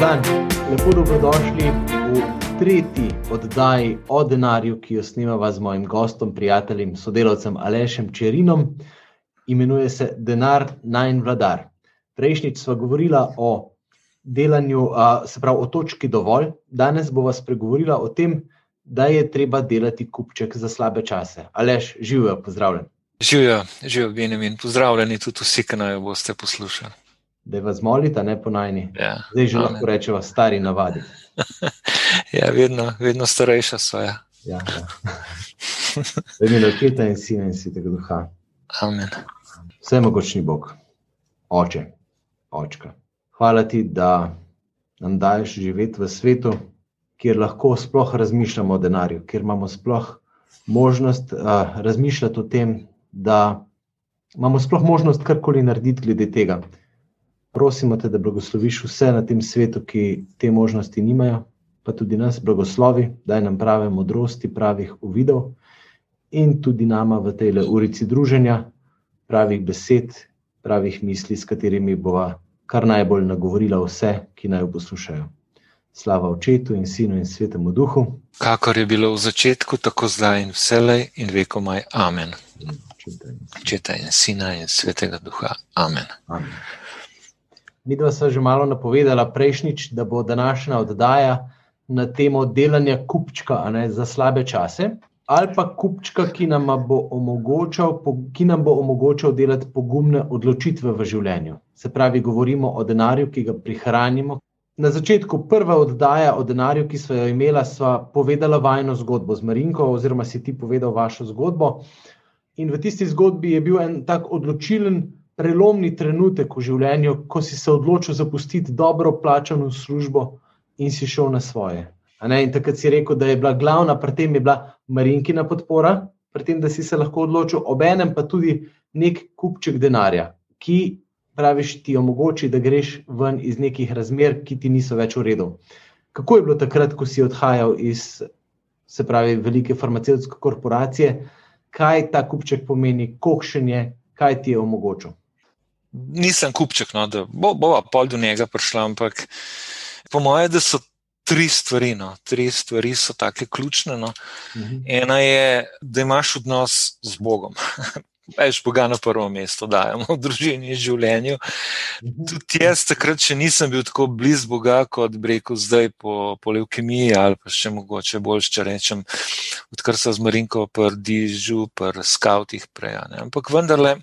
dan, lepo dobrodošli v tretji oddaji o denarju, ki jo snimava z mojim gostom, prijateljem, sodelavcem Alešem Čerinom. Imenuje se Denar Nine Vladar. Prejšnjič smo govorili o delanju, se pravi o točki dovolj, danes bova spregovorila o tem, da je treba delati kupček za slabe čase. Aleš, živijo, pozdravljen. Živijo, živijo, Benjamin, pozdravljeni tudi vsi, ki naj boste poslušali da je vas molita, ne po najni. Ja, Zdaj že lahko rečemo, stari navadi. ja, vedno, vedno starejša so. Ja. Ja, ja. Vedno je očeta in sina in svetega duha. Amen. Vse mogočni Bog, oče, očka. Hvala ti, da nam daješ živeti v svetu, kjer lahko sploh razmišljamo o denarju, kjer imamo sploh možnost uh, razmišljati o tem, da imamo sploh možnost karkoli narediti glede tega prosimo te, da blagosloviš vse na tem svetu, ki te možnosti nimajo, pa tudi nas, blagoslovi, daj nam prave modrosti, pravih uvidov in tudi nama v tej urici druženja, pravih besed, pravih misli, s katerimi bova kar najbolj nagovorila vse, ki naj jo poslušajo. Slava očetu in sinu in svetemu duhu. Kakor je bilo v začetku, tako zdaj in vselej in vekomaj. Amen. Očeta in sina in svetega duha. Amen. Amen. Mi dva sva že malo napovedala prejšnjič, da bo današnja oddaja na temo delanja kupčka ne, za slabe čase, ali pa kupčka, ki nam bo omogočal, ki nam bo omogočal delati pogumne odločitve v življenju. Se pravi, govorimo o denarju, ki ga prihranimo. Na začetku prva oddaja o denarju, ki smo jo imela, sva povedala vajno zgodbo z Marinko, oziroma si ti povedal vašo zgodbo. In v tisti zgodbi je bil en tak odločilen prelomni trenutek v življenju, ko si se odločil zapustiti dobro plačano službo in si šel na svoje. In takrat si rekel, da je bila glavna, pri tem je bila Marinkina podpora, pri tem, da si se lahko odločil, obenem pa tudi nek kupček denarja, ki praviš, ti omogoči, da greš ven iz nekih razmer, ki ti niso več v redu. Kako je bilo takrat, ko si odhajal iz, se pravi, velike farmacevtske korporacije, kaj ta kupček pomeni, kokšen je, kaj ti je omogočil? Nisem kupček, no, da bo, bova pol do njega prišla, ampak po mojem, da so tri stvari. No, tri stvari so tako ključne. No. Mhm. Ena je, da imaš odnos z Bogom. Veš, Boga na prvo mesto dajemo v družini in življenju. Mhm. Tudi jaz takrat še nisem bil tako blizu Boga, kot bi rekel zdaj po, po leukemiji ali pa še mogoče bolj, če rečem, odkar sem z Marinko prdižu, pr skautih prej. Ampak vendarle,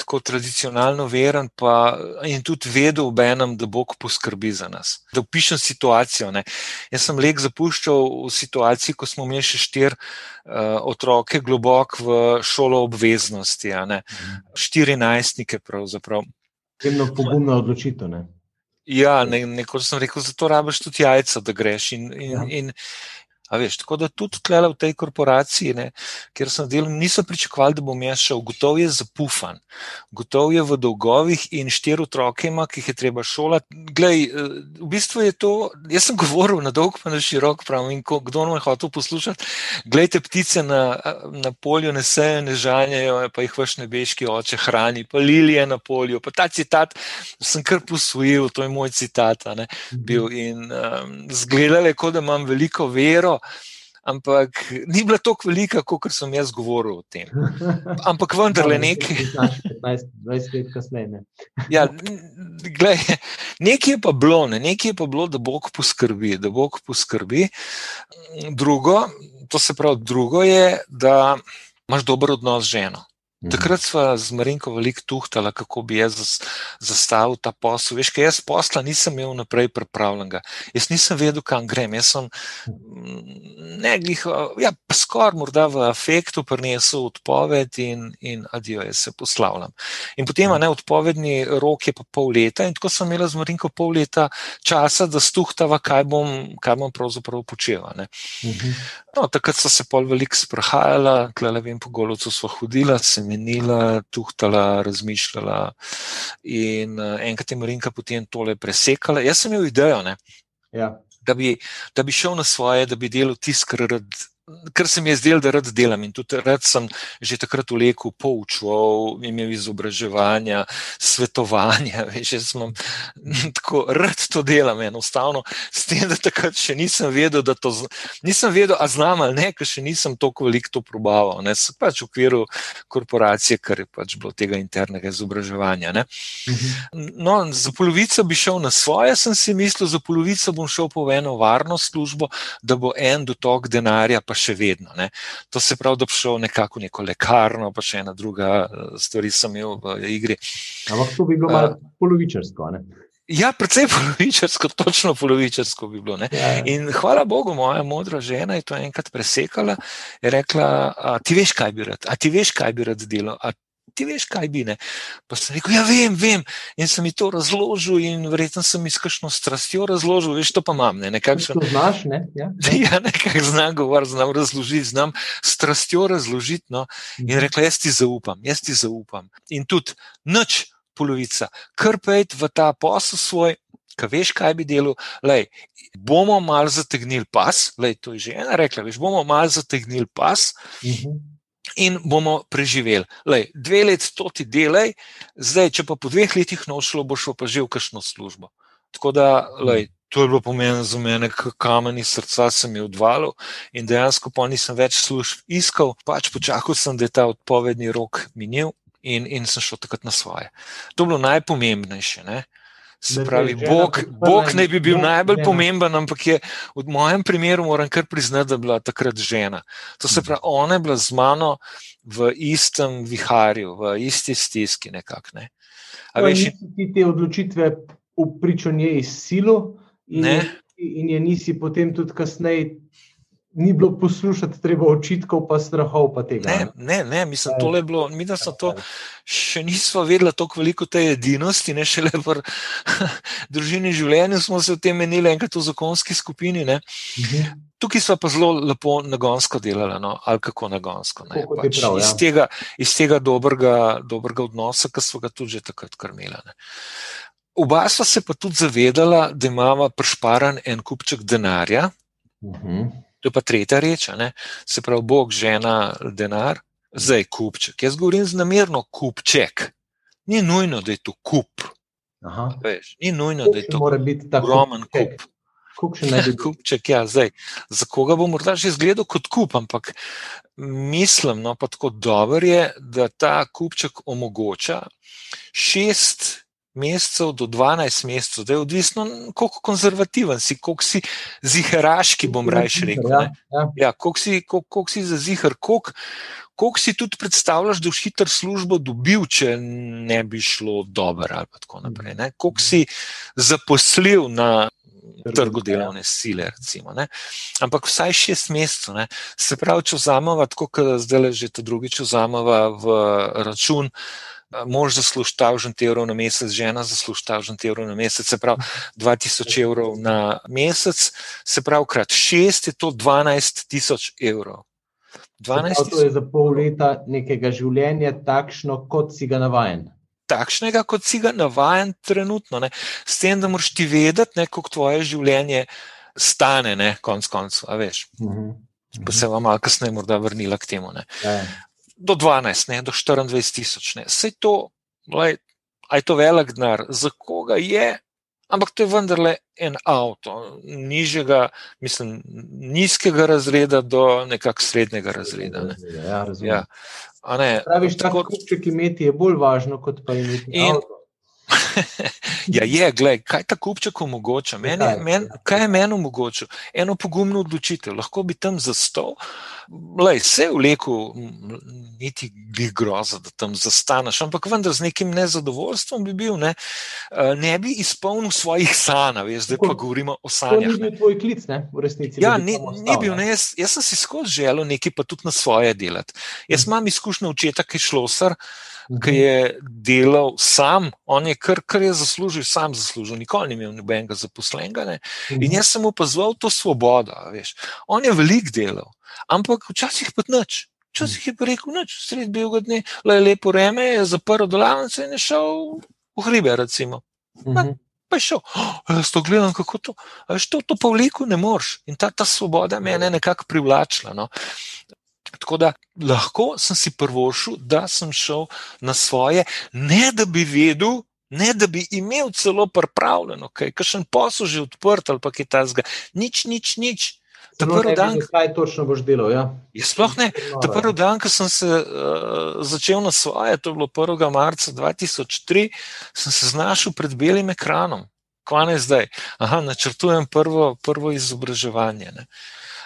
tako tradicionalno veren, pa in tudi vedel ob enem, da Bog poskrbi za nas. Da opišem situacijo. Ne. Jaz sem lek zapuščal v situaciji, ko smo imeli še štiri uh, otroke globoko v šolo obveznosti, štiri najstnike pravzaprav. Temno pogumna odločitev. Ne. Ja, ne, nekoč sem rekel, zato rabiš tudi jajca, da greš. In, in, ja. in, Veš, tako da tudi tlele v tej korporaciji, ne, kjer sem delal, niso pričakovali, da bom jaz šel. Gotov je zapufan, gotov je v dolgovih in štiri otroke ima, ki jih je treba šolati. Glej, eh, v bistvu je to, jaz sem govoril na dolg, pa na širok, pravim, in ko, kdo me je hotel poslušati, gledajte ptice na, na polju, ne sejo, ne žanjajo, pa jih vaš nebeški oče hrani, pa lilije na polju. Pa ta citat sem kar posvojil, to je moj citat. Ne, bil in um, zgledali, kot da imam veliko vero ampak ni bila tako velika, kot sem jaz govoril o tem. Ampak vendarle nekaj. 15-20 let kasneje. Ja, nekaj je pa bilo, ne? nekaj je pa bilo, da Bog poskrbi. Da Bog poskrbi. Drugo, to se pravi, drugo je, da imaš dober odnos z ženo. Mhm. Takrat smo z Marinko veliko tuhtali, kako bi jaz zastavil ta posel. Veš, kaj jaz posla nisem imel naprej pripravljenega. Jaz nisem vedel, kam grem. Jaz sem mm, ne glih, ja, skoraj morda v afektu prinesel odpoved in, in adijo, jaz se poslavljam. In potem, ne, odpovedni rok je pa pol leta in tako sem imela z Marinko pol leta časa, da stuhtava, kaj bom, kaj bom pravzaprav počela. Mhm. No, takrat so se pol veliko sprehajala, tle le vem, po golovcu smo hodila, sem menila, tuhtala, razmišljala. In uh, enkrat je Marinka potem tole presekala. Jaz sem imel idejo, ja. da, bi, da bi šel na svoje, da bi delal tisto, kar rad ker se mi je zdelo, da rad delam in tudi rad sem že takrat vlekel, poučval, imel izobraževanja, svetovanja. Veš, jaz sem tako rad to delam, enostavno, s tem, da takrat še nisem vedel, da to nisem vedel, a znam ali ne, ker še nisem toliko veliko to probaval. Ne, se pač v okviru korporacije, ker je pač bilo tega internega izobraževanja. Mhm. No, za polovico bi šel na svoje, sem si mislil, za polovico bom šel po eno varno službo, da bo en dotok denarja, pa še vedno. Ne. To se pravi, da bi šel nekako v neko lekarno, pa še ena druga eh, stvar sem imel v igri. Ampak to bi bilo malo uh, polovičarsko. Ne? Ja, predvsej polovičarsko, točno polovičarsko bi bilo. Ja. In hvala Bogu, moja modra žena je to enkrat presekala in rekla: Ti veš, kaj bi rad, a ti veš, kaj bi rad delal, ti veš, kaj bi ne. Pa sem rekel, ja, vem, vem. In sem mi to razložil, in verjetno sem mi s kakšno strastjo razložil, veš, to pa imam. Ne, nekako to znaš, ne? Ja, ja nekako znam govoriti, znam razložiti, znam strastjo razložiti. No. In mhm. rekla, jaz ti zaupam, jaz ti zaupam. In tudi noč polovica, kar pejt v ta posel svoj. Kaj veš, kaj bi delal? Lej, bomo malo zategnili pas, lej, to je že ena rekla, veš, bomo malo zategnili pas. Uh mhm. -huh in bomo preživeli. Lej, dve leti to ti delaj, zdaj, če pa po dveh letih nošlo, boš pa že v kakšno službo. Tako da, lej, to je bilo pomenilo za mene, kamen iz srca se mi je odvalil in dejansko pa nisem več služb iskal, pač počakal sem, da je ta odpovedni rok minil in, in sem šel takrat na svoje. To je bilo najpomembnejše. Ne? Se pravi, Bog, Bog ne bi bil najbolj žena. pomemben, ampak je v mojem primeru, moram kar priznati, da je bila takrat žena. To se pravi, ona je bila z mano v istem viharju, v isti stiski. Nekak, ne. veš, ti te odločitve v pričo njej silo in, in je nisi potem tudi kasneje ni bilo poslušati, treba očitkov, pa strahov. Pa tega, ne, ne, ne, mislim, da je bilo, mi da smo to še nismo vedeli tako veliko te edinosti, ne šele v družini življenja smo se o tem menili, enkrat v zakonski skupini. Mhm. Tukaj smo pa zelo lepo nagonsko delali, no? ali kako nagonsko. Pač prav, ja. iz, tega, iz tega dobrega, dobrega odnosa, ki smo ga tudi takrat krmili. Oba sva se pa tudi zavedala, da imamo prišparan en kupček denarja. Uh mhm. -huh. To je pa tretja reč, ne? se pravi, Bog, žena, denar, zdaj kupček. Jaz govorim z namerno kupček. Ni nujno, da je to kup. Veš, ni nujno, kup da je to ogromen kup. Kupček, ja, zdaj. Za koga bo morda že izgledal kot kup, ampak mislim, no, pa tako dobro je, da ta kupček omogoča šest mesecev do 12 mesecev, da je odvisno, koliko konzervativen si, koliko si ziharaški, bom rajši rekel. Ja, ja. Ja, koliko, si, koliko, koliko si za zihar, koliko, koliko si tudi predstavljaš, da boš hiter službo dobil, če ne bi šlo dobro ali tako naprej. Ne? Koliko si zaposlil na. Trgu delovne sile, recimo. Ne? Ampak vsaj šest mesecev. Se pravi, če vzamemo, tako kot zdaj že to drugič vzamemo v račun, mož zasluži 1000 evrov na mesec, žena zasluži 1000 evrov na mesec, se pravi 2000 evrov na mesec, se pravi krat 6 je to 12 000 evrov. 12 to je za pol leta nekega življenja takšno, kot si ga navajen. Takšnega, kot si ga navajen trenutno. Ne. S tem, da moraš ti vedeti, kako tvoje življenje stane, ne, konc koncev, a veš. Uh -huh. Pa se vam malo kasneje morda vrnila k temu. Ja do 12, ne, do 24 tisoč. Vse to, lej, aj to velik denar, za koga je, ampak to je vendarle en avto, nižjega, mislim, nizkega razreda do nekakšnega srednjega razreda. Ne. Ja, ja. Praviš, tako kot če imeti je bolj važno, kot pa imeti in, avto. Ja, je, gled, kaj ta kupček omogoča? Men je, men, kaj je meni omogočil? Eno pogumno odločitev, lahko bi tam zastal, vse v leku, niti bi groza, da tam zastaneš, ampak vendar z nekim nezadovoljstvom bi bil, ne, ne bi izpolnil svojih sanj, zdaj pa govorimo o sanjah. To ni bil tvoj klic, ne, v resnici. Ja, ni, ni bil, ne, jaz, jaz sem si skozi želel nekaj pa tudi na svoje delati. Jaz imam izkušnjo očeta, ki je šlosar ki je delal sam, on je kar, kar je zaslužil, sam zaslužil, nikoli ni imel nobenega zaposlenega. Ne? In jaz sem opazoval to svobodo. Veš. On je velik delal, ampak včasih pa nič. Včasih je pa rekel, noč, sred belega dne, le lepo reme, je zaprl delavnico in je šel v hribe. pa je šel, oh, jaz to gledam, kako to. Veš, to, to pa vliko ne moreš. In ta, ta svoboda me je nekako privlačila. No. Tako da lahko sem si prvošil, da sem šel na svoje, ne da bi vedel, ne da bi imel celo pripravljeno, kaj še en posel že odprt ali pa kaj tasga. Nič, nič, nič. Ta prvi dan, kaj točno boš delal? Ja? Je sploh ne. Ta prvi dan, ko sem se uh, začel na svoje, to je bilo 1. marca 2003, sem se znašel pred belim ekranom. Je zdaj? Aha, načrtujem prvo, prvo izobraževanje. Ne?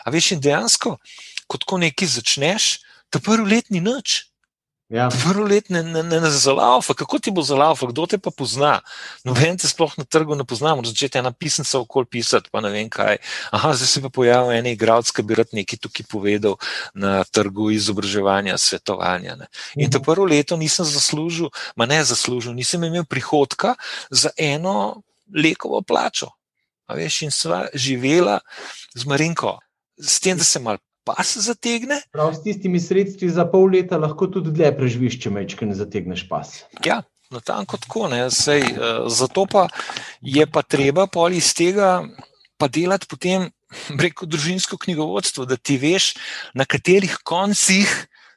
A veš, in dejansko, ko tako nekaj začneš, ta prvi let ni nič. Ja. Prvo let ne, ne, ne, ne zalaufa, kako ti bo zalaufa, kdo te pa pozna. Noben te sploh na trgu ne pozna, moraš začeti ena pisnica okoli pisati, pa ne vem kaj. Aha, zdaj se pa pojavil en igralec, ki bi rad nekaj tukaj povedal na trgu izobraževanja, svetovanja. Ne. In to mhm. prvo leto nisem zaslužil, ma ne zaslužil, nisem imel prihodka za eno lekovo plačo. A veš, in sva živela z Marinko. S tem, da sem mal pas zategne. Prav s tistimi sredstvi za pol leta lahko tudi dlje preživiš, če mečke ne zategneš pas. Ja, na tanko tako. Sej, uh, zato pa je pa treba pol iz tega pa delati potem preko družinsko knjigovodstvo, da ti veš, na katerih koncih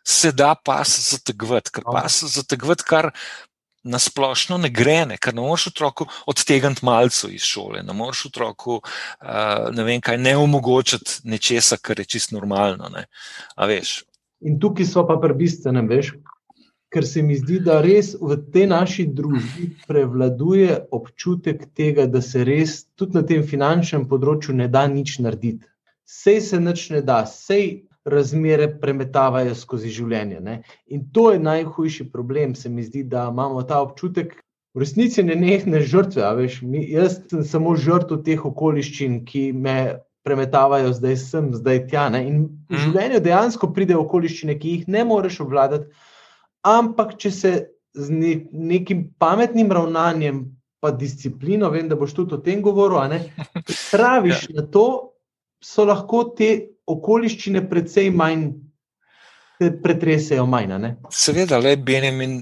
se da pas zategvati. Ker pas zategvati, kar na splošno ne gre, ne, ker ne moreš otroku odtegniti malce iz šole, ne moreš otroku uh, ne, vem, kaj, ne omogočiti nečesa, kar je čisto normalno. Ne, In tukaj so pa prbistvene, veš. Ker se mi zdi, da res v tej naši družbi prevladuje občutek tega, da se res tudi na tem finančnem področju ne da nič narediti. Sej se nič ne da, sej razmere premetavajo skozi življenje. Ne? In to je najhujši problem, se mi zdi, da imamo ta občutek. V resnici ne nehne žrtve, veš, mi, jaz sem samo žrtev teh okoliščin, ki me premetavajo zdaj sem, zdaj tja. Ne? In v mhm. življenju dejansko pride okoliščine, ki jih ne moreš obvladati, ampak če se z ne, nekim pametnim ravnanjem, pa disciplino, vem, da boš tudi o tem govoril, praviš ja. na to, so lahko te okoliščine precej manj pretresajo. Manj, Seveda, le Benjamin.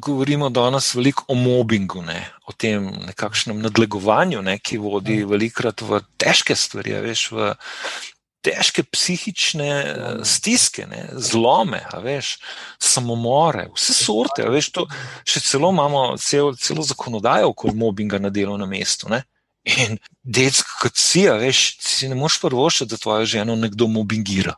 Govorimo danes veliko o mobbingu, ne? o tem nekakšnem nadlegovanju, ne? ki vodi ja. velikrat v težke stvari, veš, v težke psihične ja. stiske, ne? zlome, veš, samomore, vse sorte. Veš, to, še celo imamo cel, celo zakonodajo okoli mobbinga na delovnem mestu. Ne? In detsko, kot si, veš, si ne moš prvošati, da tvojo ženo nekdo mobbingira.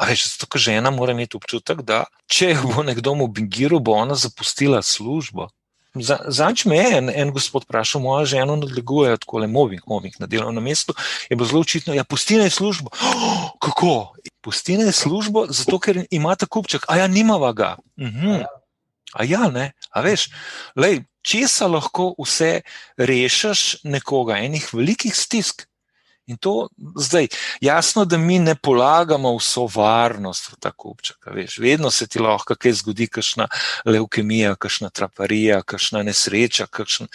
Veš, zato, ker žena mora imeti občutek, da če bo nekdo mobbingiral, bo ona zapustila službo. Zanč me je en, en gospod vprašal, moja žena nadleguje tako le mobbing, mobbing na delovnem mestu. Je bilo zelo očitno, da ja, pusti naj službo. Oh, kako? Pusti naj službo, zato ker ima ta kupček, a ja, nimava ga. Mhm. A ja, ne, a veš, lej, česa lahko vse rešiš nekoga, enih velikih stisk. In to zdaj, jasno, da mi ne polagamo vso varnost v ta kupček. Veš, vedno se ti lahko kaj zgodi, kakšna leukemija, kakšna traparija, kakšna nesreča, kakšna,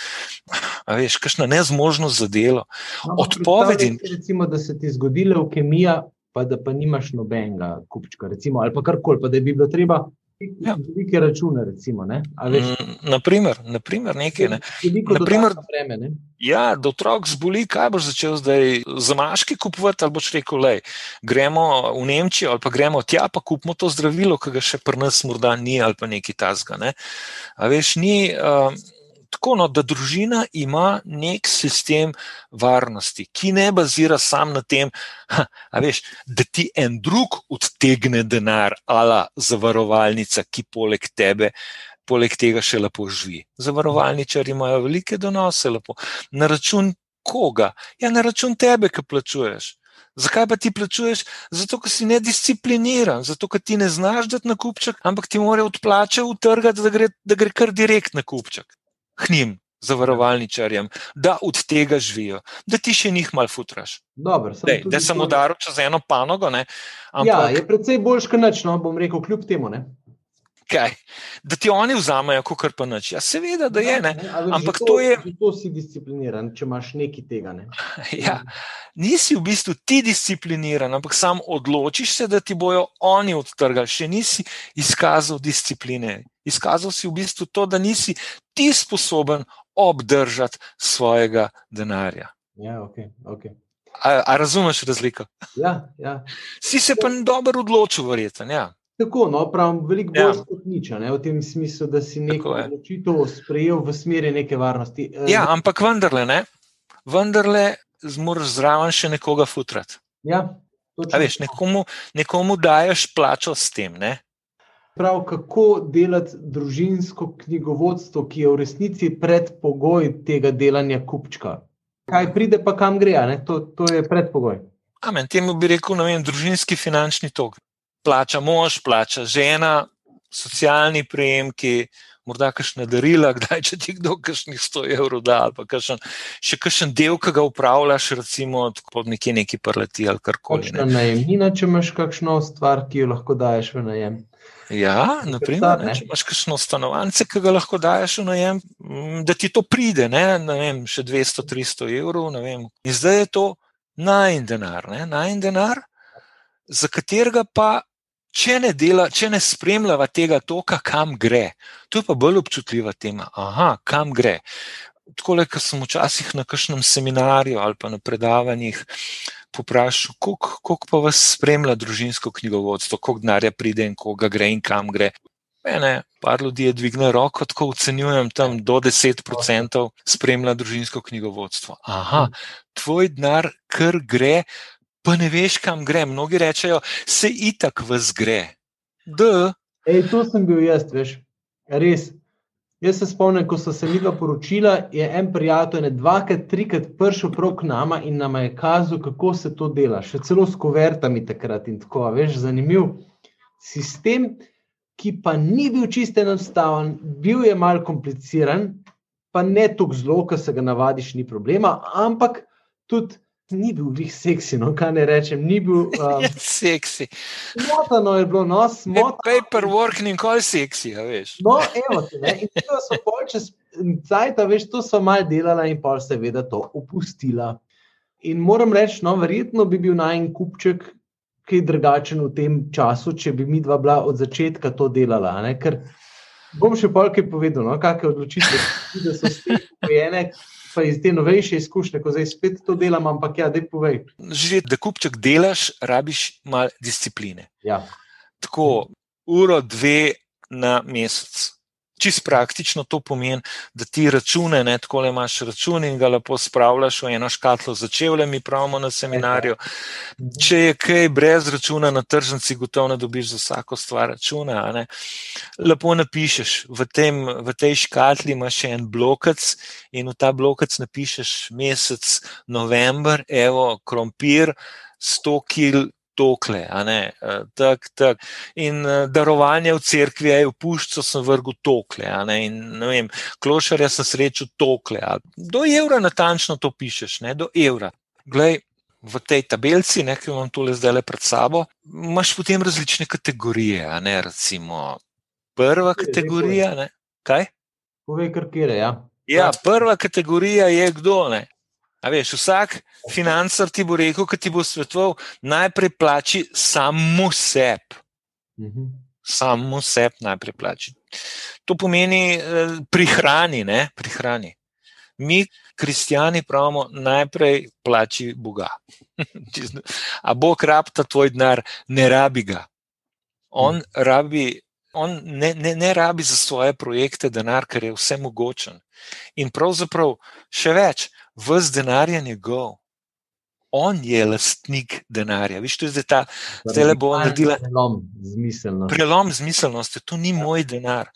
veš, kakšna nezmožnost za delo. No, Odpovedi. Recimo, da se ti zgodi leukemija, pa da pa nimaš nobenega kupčka, recimo, ali pa karkoli, pa da bi bilo treba Ja. Velike račune, recimo. Mm, naprimer, naprimer, nekaj. Ne. Naprimer, vreme, ne? Ja, da otrok zboli, kaj boš začel zdaj za maški kupovati, ali boš rekel, le, gremo v Nemčijo ali pa gremo tja, pa kupimo to zdravilo, ki ga še pri nas morda ni ali pa nekaj tasga. Ne. A veš, ni. Uh, tako, no, da družina ima nek sistem varnosti, ki ne bazira samo na tem, ha, veš, da ti en drug odtegne denar, ala zavarovalnica, ki poleg tebe. Poleg tega še lepo živi. Zavarovalničari imajo velike donose, lepo. Na račun koga? Ja, na račun tebe, ki plačuješ. Zakaj pa ti plačuješ? Zato, ker si nediscipliniran, zato, ker ti ne znaš dati na kupček, ampak ti mora odplače utrgati, da gre, da gre kar direkt na kupček k njim, zavarovalničarjem, da od tega živijo, da ti še njih malo futraš. Dobar, Dej, da sem udaril čez eno panogo. Ne, ampak, ja, je predvsej boljš, kot noč, no, bom rekel, kljub temu. Ne. Kaj? Da ti oni vzamejo, kot pa noč. Ja, seveda, da je. Ne. Ne, ampak to, to je. Zato si discipliniran, če imaš nekaj tega. Ne. Ja, nisi v bistvu ti discipliniran, ampak sam odločiš se, da ti bojo oni odtrgali. Še nisi izkazal discipline. Izkazal si v bistvu to, da nisi ti sposoben obdržati svojega denarja. Ja, okay, okay. A, a razumeš razliko? Ja, ja. Si se pa dobro odločil, verjetno. Ja. Tako, no, pravim, veliko bolj ja. kot nič, ne, v tem smislu, da si neko odločitev sprejel v smeri neke varnosti. Eh, ja, ampak vendarle, ne, vendarle zmoraš zraven še nekoga futrati. Ja, veš, nekomu, nekomu daješ plačo s tem. Ne? Prav, kako delati družinsko knjigovodstvo, ki je v resnici predpogoj tega delanja kupčka. Kaj pride, pa kam gre, to, to je predpogoj. Amen, temu bi rekel, vem, družinski finančni tok plača mož, plača žena, socialni prejemki, morda kakšne darila, kdaj če ti kdo kakšnih 100 evrov da, ali pa kakšen, še kakšen del, ki ga upravljaš, recimo pod nekje neki prleti ali karkoli. Ne. Najemnina, če imaš kakšno stvar, ki jo lahko daješ v najem. Ja, naprimer, ne, če imaš kakšno stanovanje, ki ga lahko daješ v najem, da ti to pride, ne, ne vem, še 200-300 evrov. In zdaj je to najn denar, najn denar, za katerega pa če ne, dela, če ne spremljava tega toka, kam gre. To je pa bolj občutljiva tema. Aha, kam gre. Tako le, ko sem včasih na kakšnem seminarju ali pa na predavanjih poprašal, koliko pa vas spremlja družinsko knjigovodstvo, koliko denarja pride in koga gre in kam gre. Mene, par ljudi je dvignilo roko, tako ocenjujem, tam do 10% spremlja družinsko knjigovodstvo. Aha, tvoj denar, kar gre, pa ne veš, kam gre. Mnogi rečejo, se itak vz gre. Ej, to sem bil jaz, veš, res. Jaz se spomnim, ko so se mi dva poročila, je en prijatelj, dvakrat, trikrat prišel prav k nama in nam je kazal, kako se to dela. Še celo s kovertami takrat in tako. Veš, zanimiv sistem, ki pa ni bil čisto enostaven, bil je mal kompliciran, pa ne tako zelo, ker se ga navadiš, ni problema, ampak tudi ni bil njih seksi, no, kaj ne rečem, ni bil. Um, je seksi. Smotano je bilo, no, smotano. Paperwork ni nikoli seksi, ja, veš. No, evo ne, in to so pol čez cajta, veš, to so mal delala in pol seveda to upustila. In moram reči, no, verjetno bi bil najen kupček kaj drugačen v tem času, če bi mi dva bila od začetka to delala, ne, ker bom še polkaj povedal, no, kakšne odločitve, da so spet pojene, pa iz te novejše izkušnje, ko zdaj spet to delam, ampak ja, da povej. Že da kupček delaš, rabiš malo discipline. Ja. Tako uro, dve na mesec. Čist praktično to pomeni, da ti račune, ne tako le imaš račun in ga lepo spravljaš v eno škatlo za čevlje, mi pravimo na seminarju. Če je kaj brez računa na tržnici, gotovo ne dobiš za vsako stvar računa. Lepo napišeš, v, tem, v tej škatli imaš še en blokec in v ta blokec napišeš mesec november, evo, krompir, 100 kg tokle, e, tak, tak. in uh, darovanje v cerkvi je v puščo, sem vrgel tokle, in ne vem, klošarja sem srečal tokle. Do evra natančno to pišeš, ne? do evra. Glej, v tej tabelci, ne, ki imam tole zdaj le pred sabo, imaš potem različne kategorije. Ne, recimo, prva kategorija. Ne, kaj? Povej, kar kire. Ja. Ja, prva kategorija je kdo. Ne? A veš, vsak financer ti bo rekel, ki ti bo svetoval, najprej plači samo sebi. Mhm. Samo sebi najprej plači. To pomeni eh, prihrani, ne prihrani. Mi, kristijani, pravimo, najprej plači Boga. A Bog rabi ta tvoj denar, ne rabi ga. On, rabi, on ne, ne, ne rabi za svoje projekte denar, ker je vse mogočen. In pravzaprav še več, vse denar je njegov. On je lastnik denarja. Viš, to je zdaj ta, zdaj le bo naredila. Prelom zmiselnosti. Prelom zmiselnosti. To ni moj denar.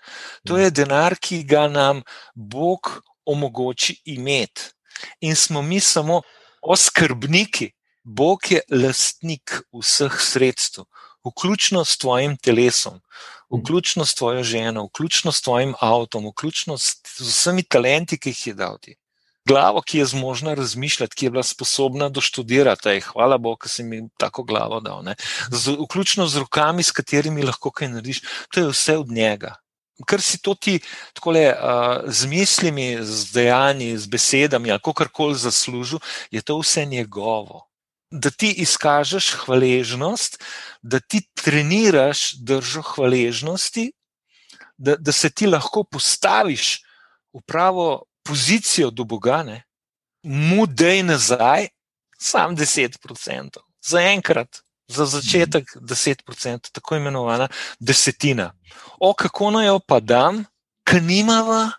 To je denar, ki ga nam Bog omogoči imeti. In smo mi samo oskrbniki. Bog je lastnik vseh sredstev, vključno s tvojim telesom, vključno s tvojo ženo, vključno s tvojim avtom, vključno s vsemi talenti, ki jih je dal ti glavo, ki je zmožna razmišljati, ki je bila sposobna doštudirati. Ej, hvala Bogu, da si mi tako glavo dal. Z, vključno z rokami, s katerimi lahko kaj narediš, to je vse od njega. Ker si to ti takole, uh, z mislimi, z dejanji, z besedami, kako koli zaslužil, je to vse njegovo. Da ti izkažeš hvaležnost, da ti treniraš držo hvaležnosti, da, da se ti lahko postaviš v pravo pozicijo do Boga, ne, mu dej nazaj sam 10%. Za enkrat, za začetek 10%, tako imenovana desetina. O, kako naj jo pa dam, ki nimava.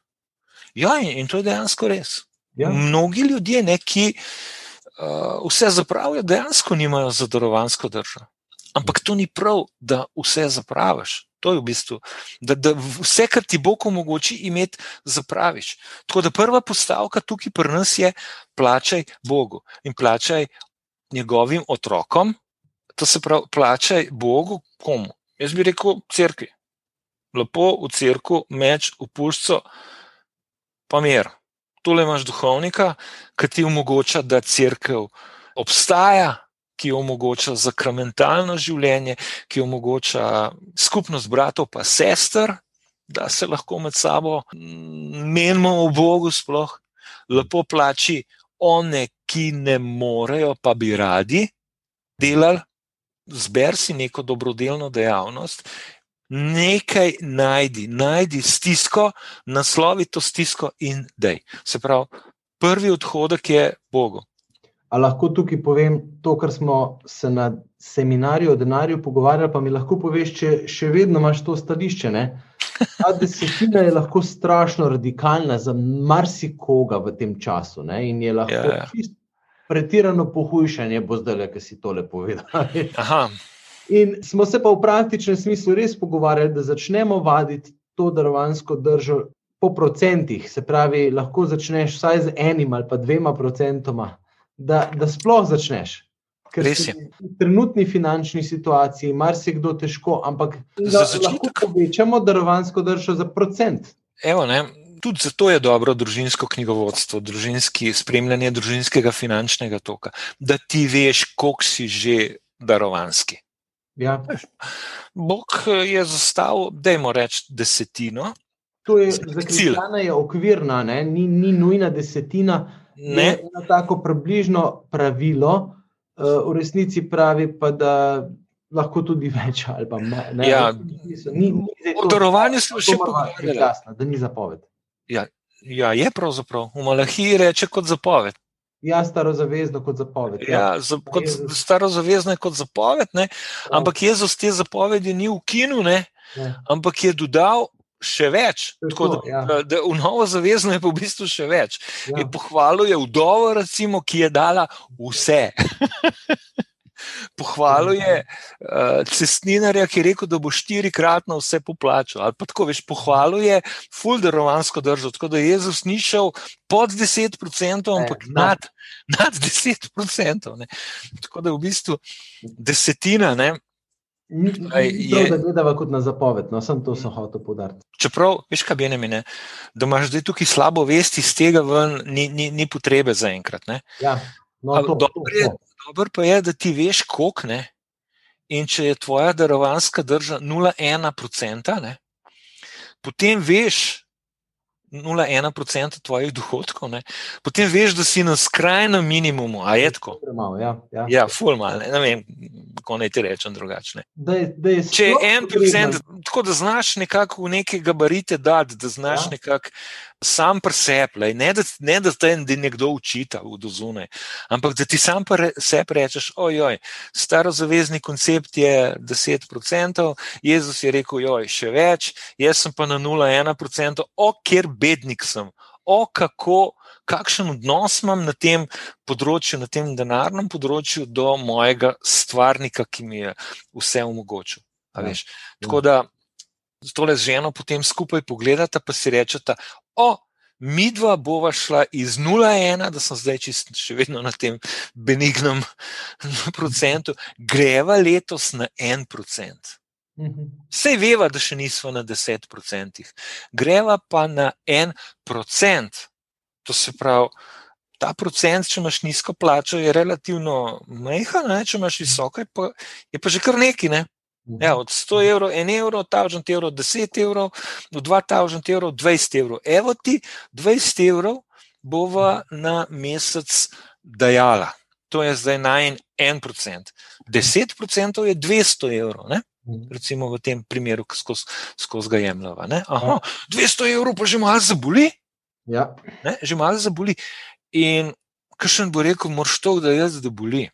Ja, in to je dejansko res. Ja. Mnogi ljudje, ne, ki uh, vse zapravijo, dejansko nimajo zadarovansko držo. Ampak to ni prav, da vse zapraviš. To je v bistvu, da, da vse, kar ti Bog omogoči, imeti, zapraviš. Tako da prva postavka tukaj pri nas je: plačaj Bogu in plačaj njegovim otrokom. To se pravi, plačaj Bogu, komu? Jaz bi rekel, crkvi. Lepo v crkvu, meč v puščo, pa mir. Tole imaš duhovnika, ki ti omogoča, da crkva obstaja, ki omogoča zakramentalno življenje, ki omogoča skupnost bratov in sester, da se lahko med sabo menimo o Bogu, sploh lepo plači one, ki ne morejo, pa bi radi delali, zber si neko dobrodelno dejavnost. Nekaj najdi, najdi stisko, naslovi to stisko in dej. Se pravi, prvi odhodek je Bogu. A lahko tukaj povem to, kar smo se na seminarju o denarju pogovarjali, pa mi lahko poveš, če še vedno imaš to stališče. Ne? Ta desetina je lahko strašno radikalna za marsikoga v tem času ne? in je lahko ja, ja. pretirano pohujšanje, bo zdaj le, ki si tole povedal. In smo se pa v praktičnem smislu res pogovarjali, da začnemo vaditi to darovansko držo po procentih. Se pravi, lahko začneš vsaj z enim ali pa dvema procentoma da, da sploh začneš. Ker si v trenutni finančni situaciji, marsikdo težko, ampak za lahko povečamo darovansko držo za procent. Evo, Tudi zato je dobro družinsko knjigovodstvo, družinski spremljanje družinskega finančnega toka, da ti veš, koliko si že darovanski. Ja. Bog je zastavil, da je moč reči, desetino. To je zakljena, je okvirna, ni, ni nujna desetina, ne. je eno tako približno pravilo, uh, v resnici pravi pa, da lahko tudi več ali pa ne. Ja. V darovanju smo še pogovarjali, da ni zapoved. Ja, ja, je pravzaprav. V Malahiji reče kot zapoved. Ja, starozavezno kot zapoved. Ja, ja za, kot, starozavezno je kot zapoved, ne? Ja. ampak Jezus te zapovedi ni ukinil, ja. ampak je dodal še več. Tako, da, ja. da, da v novo zavezno je pa v bistvu še več. Ja. Pohvalil je vdovo, recimo, ki je dala vse. Pohvalil je uh, cestninarja, ki je rekel, da bo štirikratno vse poplačal. Ali pa tako veš, pohvalil je fulderovansko držo, tako da je Jezus ni šel pod 10%, ampak ne, nad, nad 10%. Ne. Tako da je v bistvu desetina. Ne, Ni prav, da gledava kot na zapoved, no, sem to sem hotel podariti. Čeprav, veš, kaj meni, ne, da imaš zdaj tukaj slabo vesti, iz tega ven ni, ni, ni potrebe za enkrat. Ja, no, to, dobro, je, dobro pa je, da ti veš, koliko ne. In če je tvoja darovanska drža 0,1%, potem veš, 0,1% tvojih dohodkov, ne? potem veš, da si na skrajnem minimumu. A je tako? Premalo, ja, ja. ja ful malo, ne, ne vem, kako naj ti rečem drugače. Če je en procent, tako da znaš nekako v neke gabarite dati, da znaš ja. nekako sam presepljaj, ne, ne da te nekdo učita v dozune, ampak da ti sam presep rečeš, ojoj, starozavezni koncept je 10%, Jezus je rekel, ojoj, še več, jaz sem pa na 0,1%, o, kjer bednik sem, o, kako, kakšen odnos imam na tem področju, na tem denarnem področju do mojega stvarnika, ki mi je vse omogočil. Ja. Tako da tole z ženo potem skupaj pogledata, pa si rečeta, o, mi dva bova šla iz 0,1, da sem zdaj čist, še vedno na tem benignem procentu, greva letos na 1 procent. Vse mhm. veva, da še nismo na 10 procentih, greva pa na 1 procent. To se pravi, ta procent, če imaš nizko plačo, je relativno majhen, če imaš visoko, je pa, je pa že kar neki. Ne? Ja, od 100 evrov, 1 evro, 1000 evrov, 10 evrov, do 2000 evrov, 20 evrov. Evo ti 20 evrov bova na mesec dajala. To je zdaj na en, en procent. 10 procentov je 200 evrov. Ne? Recimo v tem primeru, ko skozi skoz ga jemljava. 200 evrov pa že malo zaboli. Ja. Ne, že malo zaboli. In kakšen bo rekel, moraš to, da jaz da boli.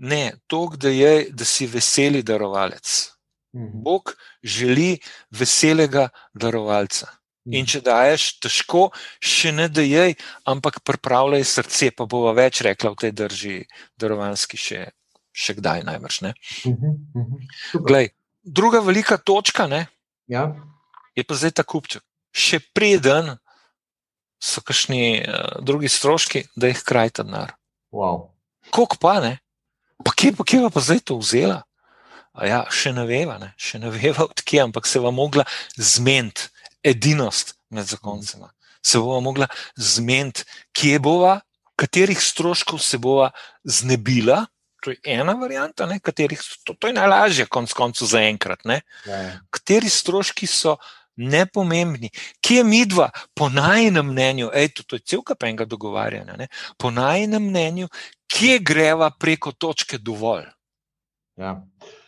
Ne, to, da, je, da si veseli darovalec. Mhm. Bog želi veselega darovalca. In če daješ težko, še ne da je, ampak pripravljaj srce, pa bova več rekla v tej drži, darovanski še, še kdaj najbrž. ne. Mhm, mhm. Glej, druga velika točka ne, Ja. je pa zdaj ta kupček. Še preden so kakšni uh, drugi stroški, da jih krajta denar. Wow. Koliko pa ne? Pa kje pa, kje pa, zdaj to vzela? A ja, še ne veva, ne? še ne veva odkje, ampak se bo mogla zmeniti edinost med zakoncema. Se bo mogla zmeniti, kje bova, katerih stroškov se bova znebila. To je ena varianta, ne, katerih, to, to je najlažje, konc koncev, za enkrat. Ne. Ja, ja. Kateri stroški so nepomembni, kje mi dva, po najnem mnenju, ej, to, to je cel kapenga dogovarjanja, ne, po najnem mnenju, kje greva preko točke dovolj. Ja.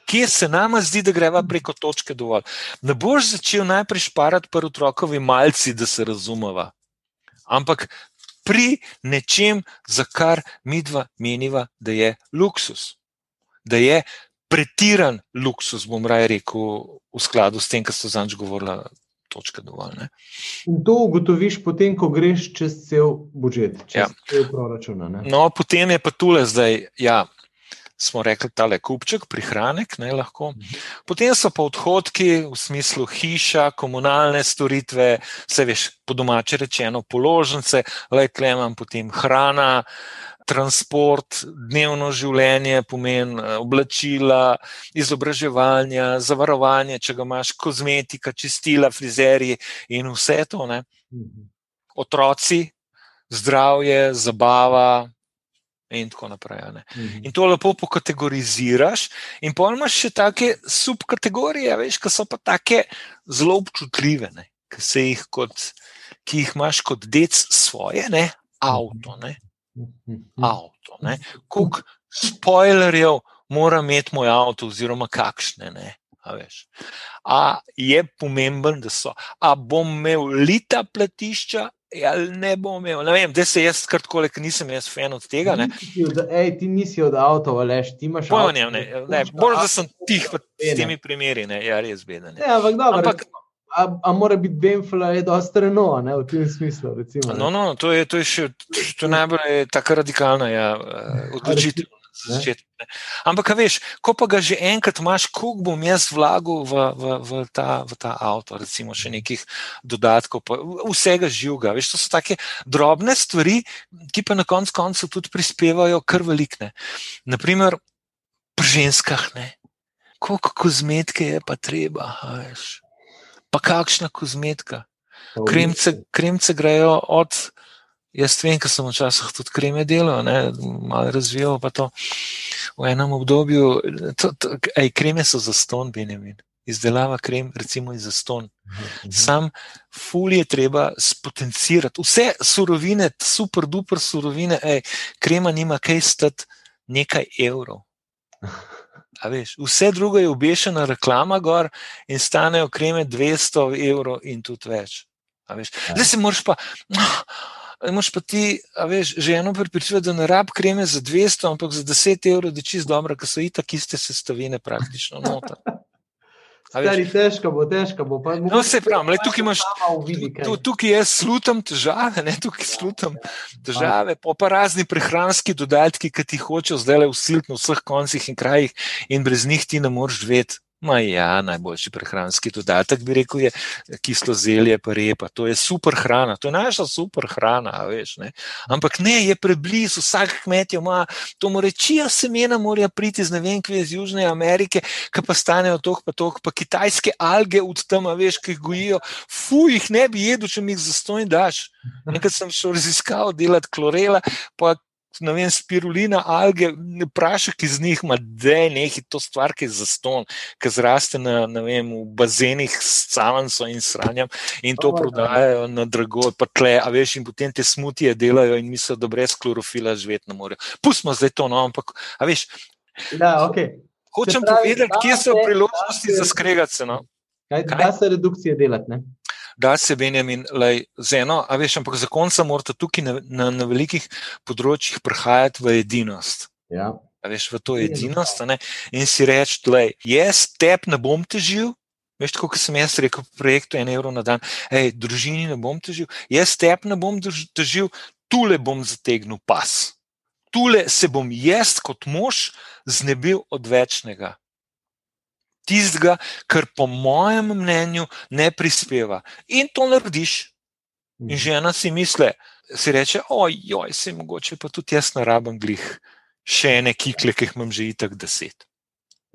Kje se nama zdi, da greva preko točke dovolj? Ne boš začel najprej šparati pri otrokovi malci, da se razumeva, ampak pri nečem, za kar mi dva meniva, da je luksus, da je pretiran luksus, bom raje rekel, v skladu s tem, kar so zanj govorila. Točka dovolj. Ne? In to ugotoviš potem, ko greš čez cel budžet, čez Ja. cel proračun. No, potem je pa tule zdaj, ja, smo rekli, tale kupček, prihranek, ne lahko. Potem so pa odhodki v smislu hiša, komunalne storitve, vse veš, po domače rečeno, položnice, le klemam, potem hrana. Transport, dnevno življenje, pomen eh, oblačila, izobraževanja, zavarovanje, če ga imaš, kozmetika, čistila, frizerji in vse to. Ne? Mhm. Otroci, zdravje, zabava in tako naprej. ne. Mhm. In to lepo pokategoriziraš, in pa imaš še take subkategorije, veš, ki so pa take zelo občutljive, ne, ki, jih kot, ki jih imaš kot dec svoje, ne, avto. Ne, Mhm. Avto ne. Koliko spoilerjev mora imeti moj avto, oziroma kakšne. Ne, a, veš. a je pomemben, da so. A bom imel lita platišča. Ali ne bom imel, ne vem, da se jaz ker nisem jaz fan od tega. Ne, od- Ej, ti nisi od avtov, veš, ti imaš. Avto, nimam, ne, ki ne, pušča bolj da avto, sem tih s temi primeri, ne, ja, res beden. Ne, ampak dobro. Ampak- Ampak, a, a mora biti Benfla je dosti reno, ne, v tem smislu. Recimo, ne. No, no, to je, to je še to najbolj taka radikalna ja, eh, odločitev. Ne. Ampak, veš, ko pa ga že enkrat imaš, koliko bom jaz vlagal v, v, v, ta, v ta avto, recimo še nekih dodatkov, pa vsega živega. Veš, to so take drobne stvari, ki pa na koncu koncev tudi prispevajo kar velikne. Naprimer, pri ženskah, ne. Koliko kozmetike je pa treba, veš. Pa kakšna kozmetika? Kremce, kremce grejo od. Jaz vem, ker sem včasih tudi kreme delal, ne, malo razvijal pa to v enem obdobju. To, to, ej, kreme so za ston, Benjamin. Izdelava krem, recimo iz zaston. Mhm. Sam ful je treba spotencirati. Vse surovine, super duper surovine, ej, krema nima kaj stati nekaj evrov. Veš, vse drugo je obešena reklama gor in stanejo kreme 200 evrov in tudi več. Ja. Zdaj se moraš pa. Moš pa ti, a veš, ženo pripričati, da ne rab kreme za 200, ampak za 10 evrov, da je čist dobro, ker so itak iste sestavine praktično noter. Stari, težko bo, težko bo. Pa, No, se pravi, le tukaj imaš. Tu, tukaj jaz slutam težave, ne tukaj slutam težave, pa, pa razni prehranski dodatki, ki ti hočejo zdaj le usiliti na vseh koncih in krajih, in brez njih ti ne moreš živeti. Ma ja, najboljši prehranski dodatek bi rekel, je kislo zelje, pa repa. To je super hrana, to je naša super hrana, a veš. Ne? Ampak ne, je preblizu, vsak kmet jo ima, to mora čija semena, morajo priti iz ne vem, kje iz Južne Amerike, ki pa stanejo toh, pa toh, pa kitajske alge od tam, a veš, ki jih gojijo. Fuj, jih ne bi jedel, če mi jih zastonj daš. Nekaj sem šel raziskav, delati klorela, pa ne vem, spirulina, alge, prašek iz njih, ma da je nekaj to stvar, ki je zaston, ki zraste na, vem, v bazenih s cavanco in sranjam in to Oh, ja. prodajajo na drago, pa tle, a veš, in potem te smutije delajo in mislijo, da brez klorofila živeti ne morejo. Pustimo zdaj to, no, ampak, a veš, Da, okay. hočem pravi, povedati, da kje so priložnosti se- za skregati se. No. Kaj, Kaj? da se redukcije delati? Ne? Da se Benjamin lej, z eno, a veš, ampak za konca morate tukaj na, na, na velikih področjih prihajati v edinost. Ja. A veš, v to edinost ne? in si reči, da jaz tep ne bom težil. Veš, kot sem jaz rekel, projektu en evro na dan, hej, družini ne bom težil, jaz tep ne bom težil, tule bom zategnil pas. Tule se bom jaz kot mož znebil od večnega tistega, kar po mojem mnenju ne prispeva. In to narediš. In mhm. žena si misli, si reče, ojoj, se mogoče pa tudi jaz narabim glih še ene kikle, ki jih imam že itak deset.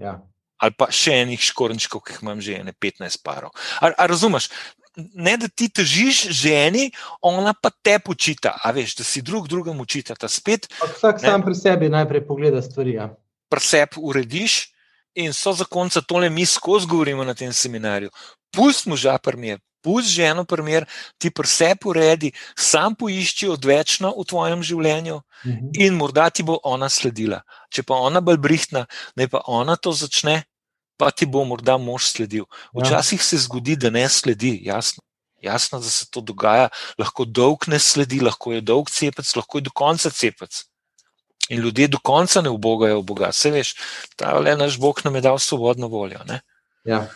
Ja. Ali pa še enih škornčkov, ki jih imam že ene 15 parov. A, a razumeš? Ne, da ti težiš ženi, ona pa te počita, a veš, da si drug drugemu učita. Vsak ne, sam pri sebi najprej pogleda stvari. Ja. Pri sebi urediš, in so za konca tole mi skozi govorimo na tem seminarju. Pusti moža primer, pusti ženo primer, ti prse poredi, sam poišči odvečno v tvojem življenju mhm. in morda ti bo ona sledila. Če pa ona bolj brihtna, ne pa ona to začne, pa ti bo morda mož sledil. Ja. Včasih se zgodi, da ne sledi, jasno. Jasno, da se to dogaja, lahko dolg ne sledi, lahko je dolg cepec, lahko je do konca cepec. In ljudje do konca ne ubogajo Boga. Se veš, ta le naš Bog nam je dal svobodno voljo. Ja.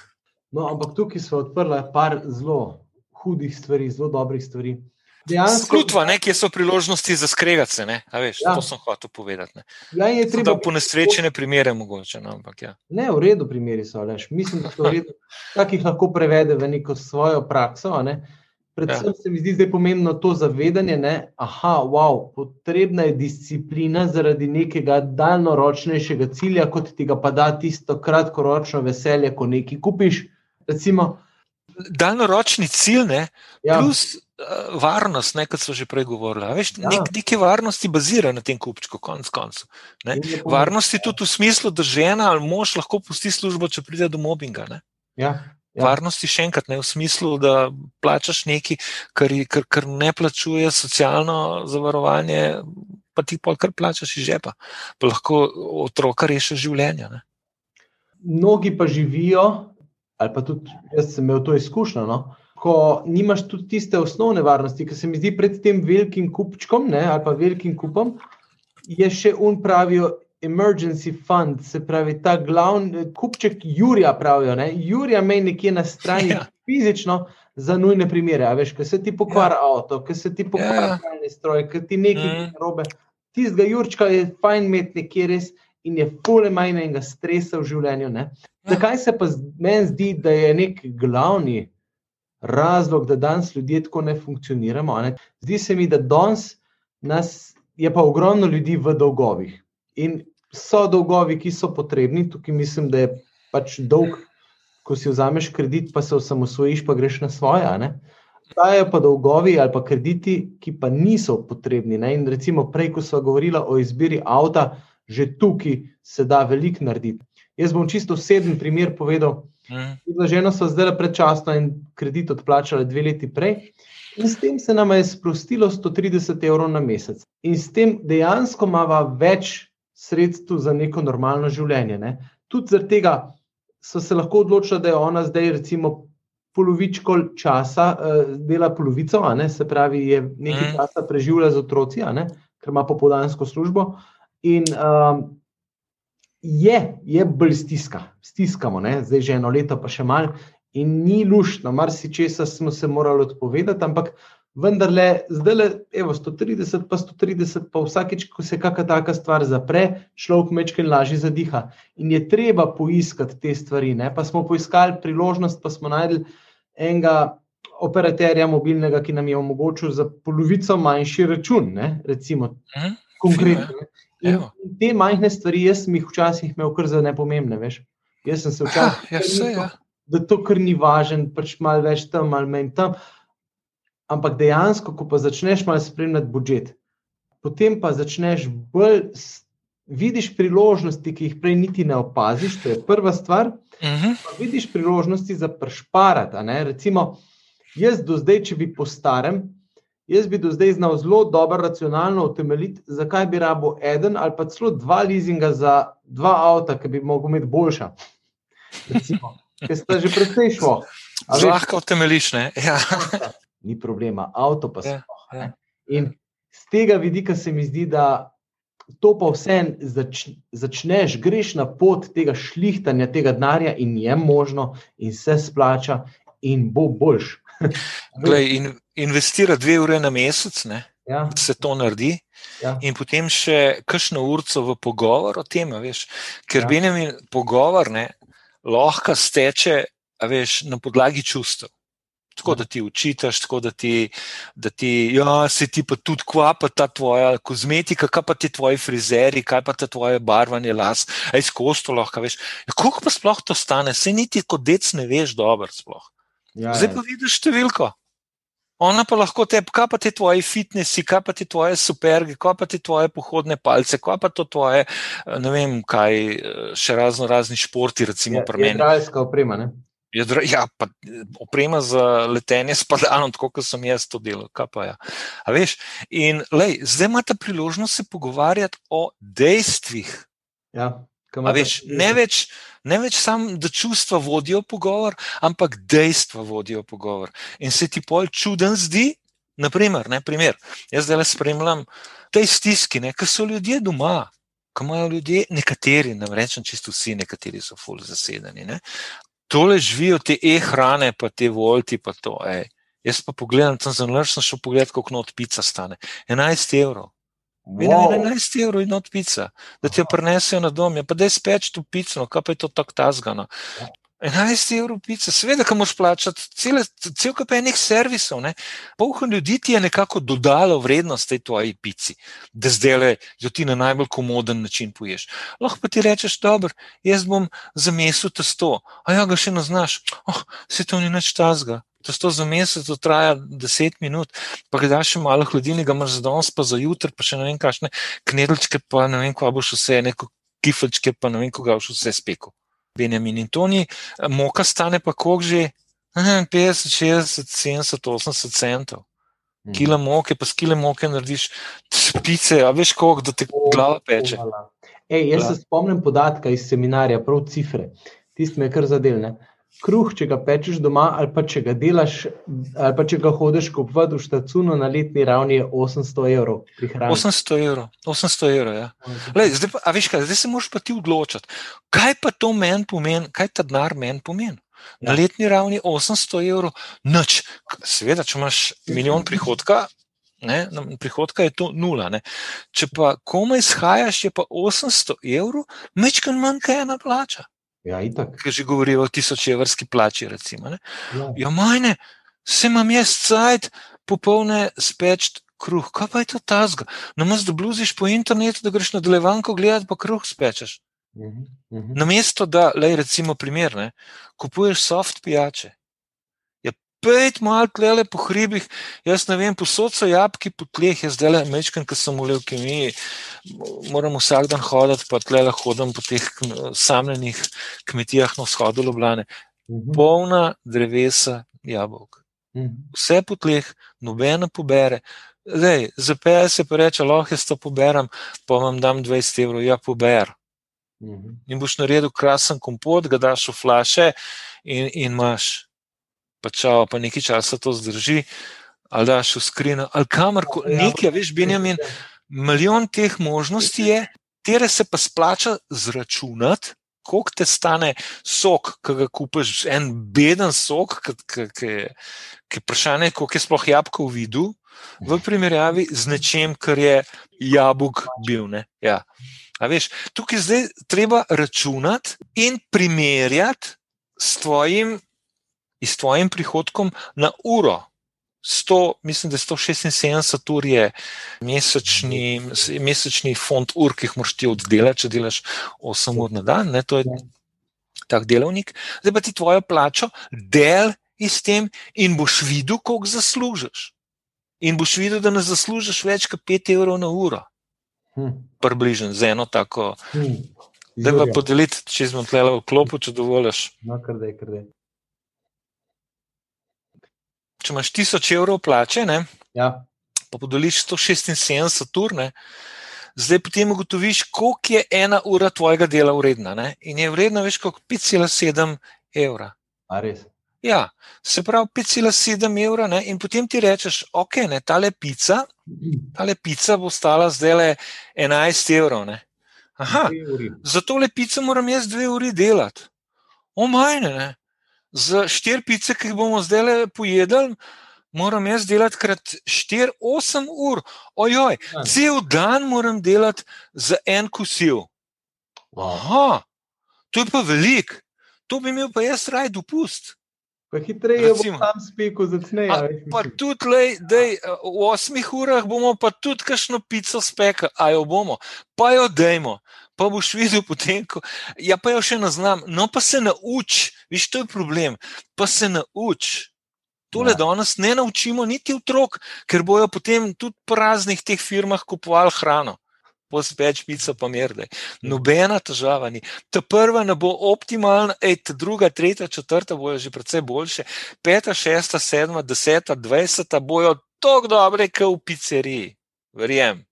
No, ampak tukaj smo odprli par zelo hudih stvari, zelo dobrih stvari. Skrutva, nekje so priložnosti za skregati se. Veš, ja. To sem hotel povedati. Ja, je treba po nesrečene primere mogoče. No, ampak, ja. Ne, v redu primeri so. Leš. Mislim, da so v redu. Tak jih lahko prevede v neko svojo prakso. Ne? Predvsem ja. se mi zdi zdaj pomembno to zavedanje, da wow, potrebna je disciplina zaradi nekega daljnoročnejšega cilja, kot ti ga pa da tisto kratkoročno veselje, ko nekaj kupiš. Recimo, Daljnoročni cilj, ne, ja. plus uh, varnost, ne, kot so že prej govorili. Veš, ja. nek, neke varnosti bazira na tem kupčku, konc koncev. Varnosti tudi v smislu, da žena ali mož lahko pusti službo, če pride do mobinga. Ja. Ja. Varnosti še enkrat ne v smislu, da plačaš nekaj, kar, kar, kar ne plačuje socialno zavarovanje, pa ti pa kar plačaš iz žepa. Pa lahko otroka reši življenje. Ne? Mnogi pa živijo, ali pa tudi jaz sem imel to izkušnjo. No? Ko nimaš tudi tiste osnovne varnosti, ki se mi zdi pred tem velikim kupčkom ne, ali pa velikim kupom, je še un pravijo, emergency fund, se pravi, ta glavni kupček Jurija, pravijo. Ne? Jurija me nekje na strani ja. fizično za nujne primere. Veš, ki se ti pokvari ja. avto, ki se ti pokvari ja. pravni stroj, ki ti nekaj mm. robe. Tistega Jurčka je fajn imeti nekje res in je pole majhne in ga stresa v življenju. Ne? Ja. Zakaj se pa meni zdi, da je nek glavni razlog, da danes ljudje tako ne funkcioniramo? Ne? Zdi se mi, da danes nas je pa ogromno ljudi v dolgovih. In so dolgovi, ki so potrebni. Tukaj mislim, da je pač dolg, ko si vzameš kredit, pa se osamosvojiš, pa greš na svoje. Obstajajo pa dolgovi ali pa krediti, ki pa niso potrebni. Ne? In recimo, prej, ko smo govorili o izbiri avta, že tukaj se da veliko narediti. Jaz bom čisto oseben primer povedal. Mm. Ženo so zdaj predčasno in kredit odplačali dve leti prej. In s tem se nam je sprostilo 130 evrov na mesec. In s tem dejansko imamo več sredstvu za neko normalno življenje. Ne. Tudi zaradi tega so se lahko odločili, da je ona zdaj, recimo, polovičko časa uh, dela polovico, ne, se pravi, je nekaj mm. časa preživela z otroci, ne, ker ima popoldansko službo. In um, je, je bolj stiska, stiskamo, ne, zdaj že eno leto, pa še malo, in ni luštno, marsikaj smo se morali odpovedati, ampak vendar le, zdaj le, evo, 130, pa 130, pa vsakeč, ko se kakšna taka stvar zapre, človek mečke lažje zadiha. In je treba poiskati te stvari. Ne? Pa smo poiskali priložnost, pa smo najdel enega operaterja mobilnega, ki nam je omogočil za polovico manjši račun, ne? recimo, hmm? konkretno. In te majhne stvari, jaz sem jih včasih imel kar za nepomembne, veš. Jaz sem se včasih. Ja, ja, ja. Da to, kar ni važen, pač malo več tam, malo manj tam ampak dejansko, ko pa začneš malo spremljati budžet, potem pa začneš bolj vidiš priložnosti, ki jih prej niti ne opaziš. To je prva stvar. Uh mhm. -huh. Vidiš priložnosti za prešparati. Recimo, jaz do zdaj, če bi postarem. Jaz bi do zdaj znal zelo dobro, racionalno utemeljiti, zakaj bi rabo en ali pa celo dva leasinga za dva avta, ki bi lahko imeli boljša. Recimo, ker ste že precej šlo. Zlahka utemeliš, ne? Ja. Ni problema, avto pa se. Ja, ja. In z tega vidika se mi zdi, da to pa vse zač, začneš, greš na pot tega šlihtanja, tega denarja, in je možno, in se splača, in bo boljš. Glej, in, investira dve ure na mesec, ja. da se to naredi. Ja. In potem še kakšno urco v pogovor o tem, veš, ker ja. bi jim pogovor ne, lahko steče veš, na podlagi čustev. Tako da ti učitaš, tako da ti, da ti, ja, se ti pa tudi kva, pa ta tvoja kozmetika, kaj pa ti tvoji frizeri, kaj pa ti tvoje barvanje las, aj skozi to lahko veš. Ja, koliko pa sploh to stane, se niti kot dec ne veš dobro sploh. Ja, Zdaj pa vidiš številko. Ona pa lahko te, kaj pa ti tvoji fitnesi, kaj pa ti tvoje superge, kaj pa ti tvoje pohodne palce, kaj pa to tvoje, ne vem, kaj še razno razni športi, recimo ja, pri meni. Igralska oprema, ne? Jedra, ja, pa oprema za letenje s padalom, tako kot sem jaz to delal. Ja. Veš, in lej, zdaj imate priložnost se pogovarjati o dejstvih. Ja, veš, ne več, ne več samo, da čustva vodijo pogovor, ampak dejstva vodijo pogovor. In se ti pol čuden zdi, naprimer, ne, primer, jaz zdaj le spremljam te stiski, ki so ljudje doma. Ko imajo ljudje, nekateri, ne rečem čisto vsi, nekateri so fully zasedeni, ne? Tole živijo te e-hrane, pa te volti, pa to. Ej. Jaz pa pogledam, tam sem zelo šel pogledat, koliko not pica stane. 11 evrov. Wow. 11 evrov in not pica, da ti jo prinesejo na dom, ja, pa da je speč tu pico, no, kaj pa je to tako tazgano. 11 evrov pica, seveda, ki moš plačati, cel kup enih servisov. Polho ljudi ti je nekako dodalo vrednost tej tvoji pici, da zdaj jo ti na najbolj komoden način poješ. Lahko pa ti rečeš, dobro, jaz bom za mesec testo, a ja ga še ne znaš, oh, se to ni nič tazga. Testo za mesec to traja 10 minut, pa ga daš malo hladilnega, imaš za danes, pa za jutro, pa še ne vem, kakšne knedlčke, pa ne vem, ko boš vse, neko kiflčke, pa ne vem, ko ga boš vse spekel. Benjamin in Toni, moka stane pa koliko že 50, 60, 70, 80 centov. Mhm. Kila moke, pa skile moke narediš, spice, a veš koliko, da te glava peče. Ej, jaz se spomnim podatka iz seminarja, prav cifre. Tisti me kar zadelne kruh, če ga pečeš doma, ali pa če ga delaš, ali pa če ga hodiš kupovati v štacuno na letni ravni, je 800 evrov. 800 evrov, 800 evrov. Ja. Lej, zdaj, pa, veš kaj, zdaj se moraš pa ti odločiti, kaj pa to meni pomeni, kaj ta denar meni pomeni. Na ja. letni ravni 800 evrov, noč. Seveda, če imaš milijon prihodka. Ne, prihodka je to nula. Ne. Če pa komaj izhajaš, je pa 800 evrov, mečkaj manj, kaj ena plača. Ja, Ker že govorijo o tisočevrski plači. Recimo, ja, ja majne, se imam jaz cajt, popolne speč kruh. Kaj pa je to tazga? Namaz, da bluziš po internetu, da greš na delevanko gledati, pa kruh spečeš. Uh -huh, uh -huh. Na mesto, da, le recimo primer, ne, kupuješ soft pijače pet mal tlele po hribih, jaz ne vem, posod so jabki po tleh, jaz zdaj le mečkam, ker sem v leukemiji, moram vsak dan hoditi, pa tlele hodim po teh samljenih kmetijah na vzhodu Ljubljane. Mhm. Polna drevesa jabolk. Mhm. Vse po tleh, nobena pobere. Zdaj, za PS je pa reče, lahko jaz to poberem, pa vam dam 20 evrov, ja, pober. Mhm. In boš naredil krasen kompot, ga daš v flaše in, in imaš pa če pa nekaj časa to zdrži, ali daš v skrin, ali kamor koli, ja, nekaj, veš, Benjamin, milijon teh možnosti je, tere se pa splača zračunati. Koliko te stane sok, ki ga kupiš, en beden sok, ki je vprašanje, koliko je sploh jabolko v vidu, v primerjavi z nečem, kar je jabolk bil. Ja. Veš, tukaj zdaj treba računati in primerjati s tvojim s tvojim prihodkom na uro. 100, mislim, da je 176 ur je mesečni, mesečni fond ur, ki jih moraš ti oddelati, če delaš 8 ur na dan. Ne, to je tak delovnik. Zdaj pa ti tvojo plačo del iz tem in boš videl, koliko zaslužiš. In boš videl, da ne zaslužiš več kot 5 evrov na uro. Hm. Približen z eno tako. Hm. Da pa podeliti, če smo tle v klopu, če dovoliš. No, kar da je, kar da je če imaš 1000 evrov plače, ne, ja. pa podeliš 176 ur, ne, zdaj potem ugotoviš, koliko je ena ura tvojega dela vredna. Ne, in je vredna več kot 5,7 evra. Ja, se pravi 5,7 evra, ne? in potem ti rečeš, ok, ne, tale pica, tale pica bo stala zdaj le 11 evrov. Ne? Aha, za tole pico moram jaz dve uri delati. O majne, ne. Za štiri pice, ki jih bomo zdaj le pojedli, moram jaz delati krat 4-8 ur. Ojoj, cel dan moram delati za en kosil. Aha, to je pa velik, to bi imel pa jaz raj dopust. Pa hitreje bomo tam speku začnejo. Pa tudi, lej, dej, v osmih urah bomo pa tudi kakšno pico spekli, a jo bomo, pa jo dejmo. Pa boš videl potem, ko ja, pa jo še ne znam. No, pa se nauči, viš, to je problem. Pa se nauči. Tole ja. danes ne naučimo niti otrok, ker bojo potem tudi po raznih teh firmah kupovali hrano več pica, pa merde. Nobena težava ni. Ta prva ne bo optimalna, ej, ta druga, tretja, četrta bojo že precej boljše, peta, šesta, sedma, deseta, dvajseta bojo tako dobre, kot v pizzeriji. Verjem.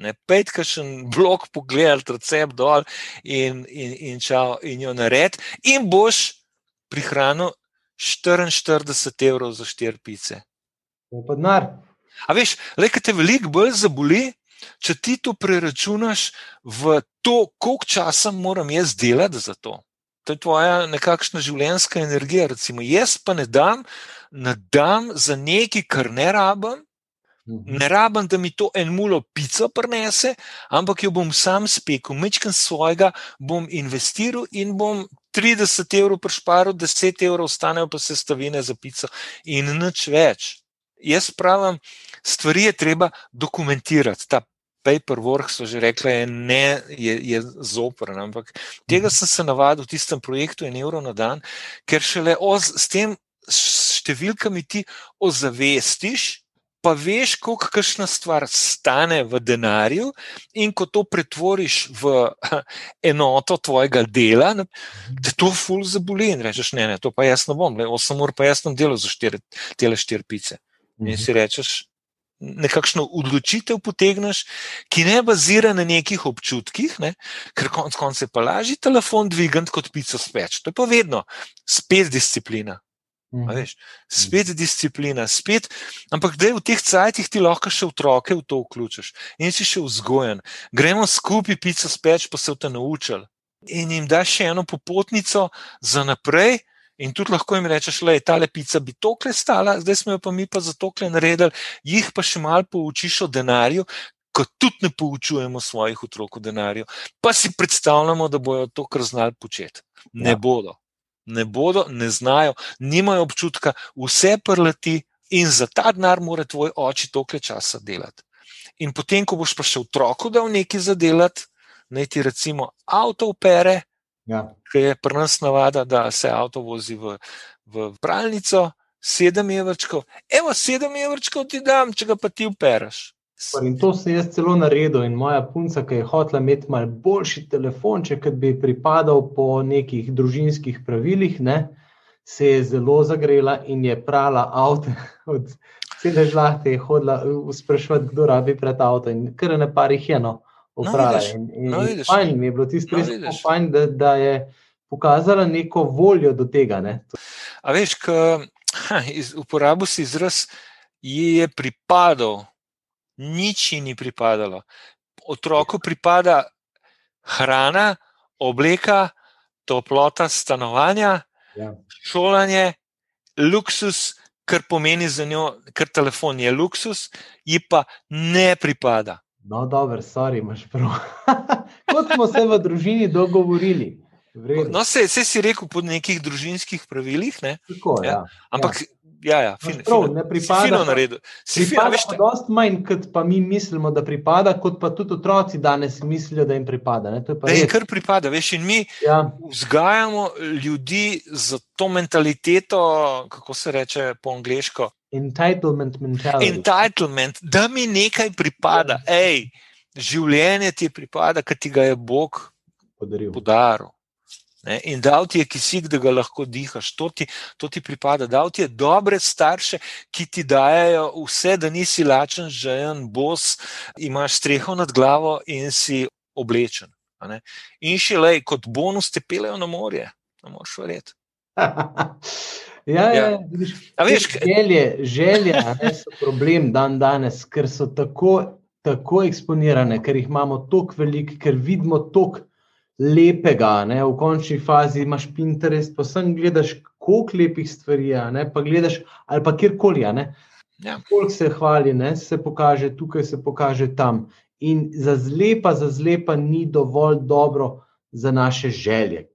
Ne petka še en blok pogledati, recept dol in, in, in, čau, in jo nared, in boš prihranil 44 evrov za štiri pice. A veš, le, kaj te veliko bolj zaboli, če ti to preračunaš v to, koliko časa moram jaz delati za to. To je tvoja nekakšna življenjska energija. Recimo, jaz pa ne dam, ne dam za nekaj, kar ne rabim. Mhm. Ne rabim, da mi to en mulo pico prenese, ampak jo bom sam spekel, mečkam svojega, bom investiral in bom 30 evrov prišparil, 10 evrov ostanejo pa sestavine za pico in nič več. Jaz pravim, stvari je treba dokumentirati. Ta paperwork, so že rekli, je, ne, je, je zoprn. Ampak tega sem se navadil v tistem projektu, en evro na dan, ker šele oz, s tem številkami ti ozavestiš. Pa veš, koliko kakšna stvar stane v denarju, in ko to pretvoriš v enoto tvojega dela, da to ful zaboli. In rečeš, ne, ne, to pa jaz ne bom, le 8 ur pa jaz sem delal za štiri, tele štiri pice. In si rečeš, nekakšno odločitev potegneš, ki ne bazira na nekih občutkih, ne? ker konec koncev je pa lažje telefon dvigati kot pico speč. To je pa vedno spet disciplina. Mhm. Spet disciplina, spet, ampak da je v teh cajtih ti lahko še otroke v to vključiš in si še vzgojen. Gremo skupaj pico speč, pa se v te naučili. In jim daš še eno popotnico za naprej, In tudi lahko jim rečeš, da je ta lepica bi tokle stala, zdaj smo jo pa mi pa za tokle naredili, jih pa še malo poučiš o denarju, kot tudi ne poučujemo svojih otrok o denarju. Pa si predstavljamo, da bodo to kar znali početi. Ne ja. bodo. Ne bodo, ne znajo, nimajo občutka, vse prleti in za ta denar mora tvoj oči tokle časa delati. In potem, ko boš pa še otroku dal nekaj za delati, naj ti recimo avto opere, Ja. Ker je pri nas navada, da se avto vozi v, v pralnico, sedem evrčkov. Evo, sedem evrčkov ti dam, če ga pa ti upereš. In to sem jaz celo naredil, in moja punca, ki je hotela imeti malo boljši telefon, če bi pripadal po nekih družinskih pravilih, ne, se je zelo zagrela in je prala avto. Od vse žlahte je hodila sprašovati, kdo rabi pred avto. In kar ne parih je eno. No, in, in no, fajn mi je bilo tisto, no, res fajn, da, da je pokazala neko voljo do tega. Ne. A veš, uporabil si izraz, ji je pripadal, nič ji ni pripadalo. Otroku pripada hrana, obleka, toplota stanovanja, ja. šolanje, luksus, kar pomeni za njo, ker telefon je luksus, ji pa ne pripada. No, dobro, sorry, imaš prav. Kot smo se v družini dogovorili. No, se, se si rekel po nekih družinskih pravilih. Ne? Tako, ja. Ja. Ampak, ja, ja, fin, prav, ne pripada. Si pripada fino, dost manj, kot pa mi mislimo, da pripada, kot pa tudi otroci danes mislijo, da jim pripada. Ne? To je pa da, kar pripada. Veš, in mi ja. vzgajamo ljudi z to mentaliteto, kako se reče po angliško. Entitlement mentality. Entitlement, da mi nekaj pripada, ja. Ej, življenje ti pripada, ker ti ga je Bog podaril. podaril. Ne? In dal ti je kisik, da ga lahko dihaš, to ti, to ti pripada. Dal ti je dobre starše, ki ti dajo vse, da nisi lačen, žejen, bos, imaš streho nad glavo in si oblečen. In še le, kot bonus te pelejo na morje, ne moreš verjeti. Ja, ja, ja. Veš, želje, želje so problem dan danes, ker so tako, tako eksponirane, ker jih imamo tako veliko, ker vidimo tako lepega. Ne, v končni fazi imaš Pinterest, pa sem gledaš, koliko lepih stvari je, pa gledaš ali pa kjerkoli. Ja. Koliko se hvali, ne, se pokaže tukaj, se pokaže tam. In za zlepa, za zlepa ni dovolj dobro za naše želje,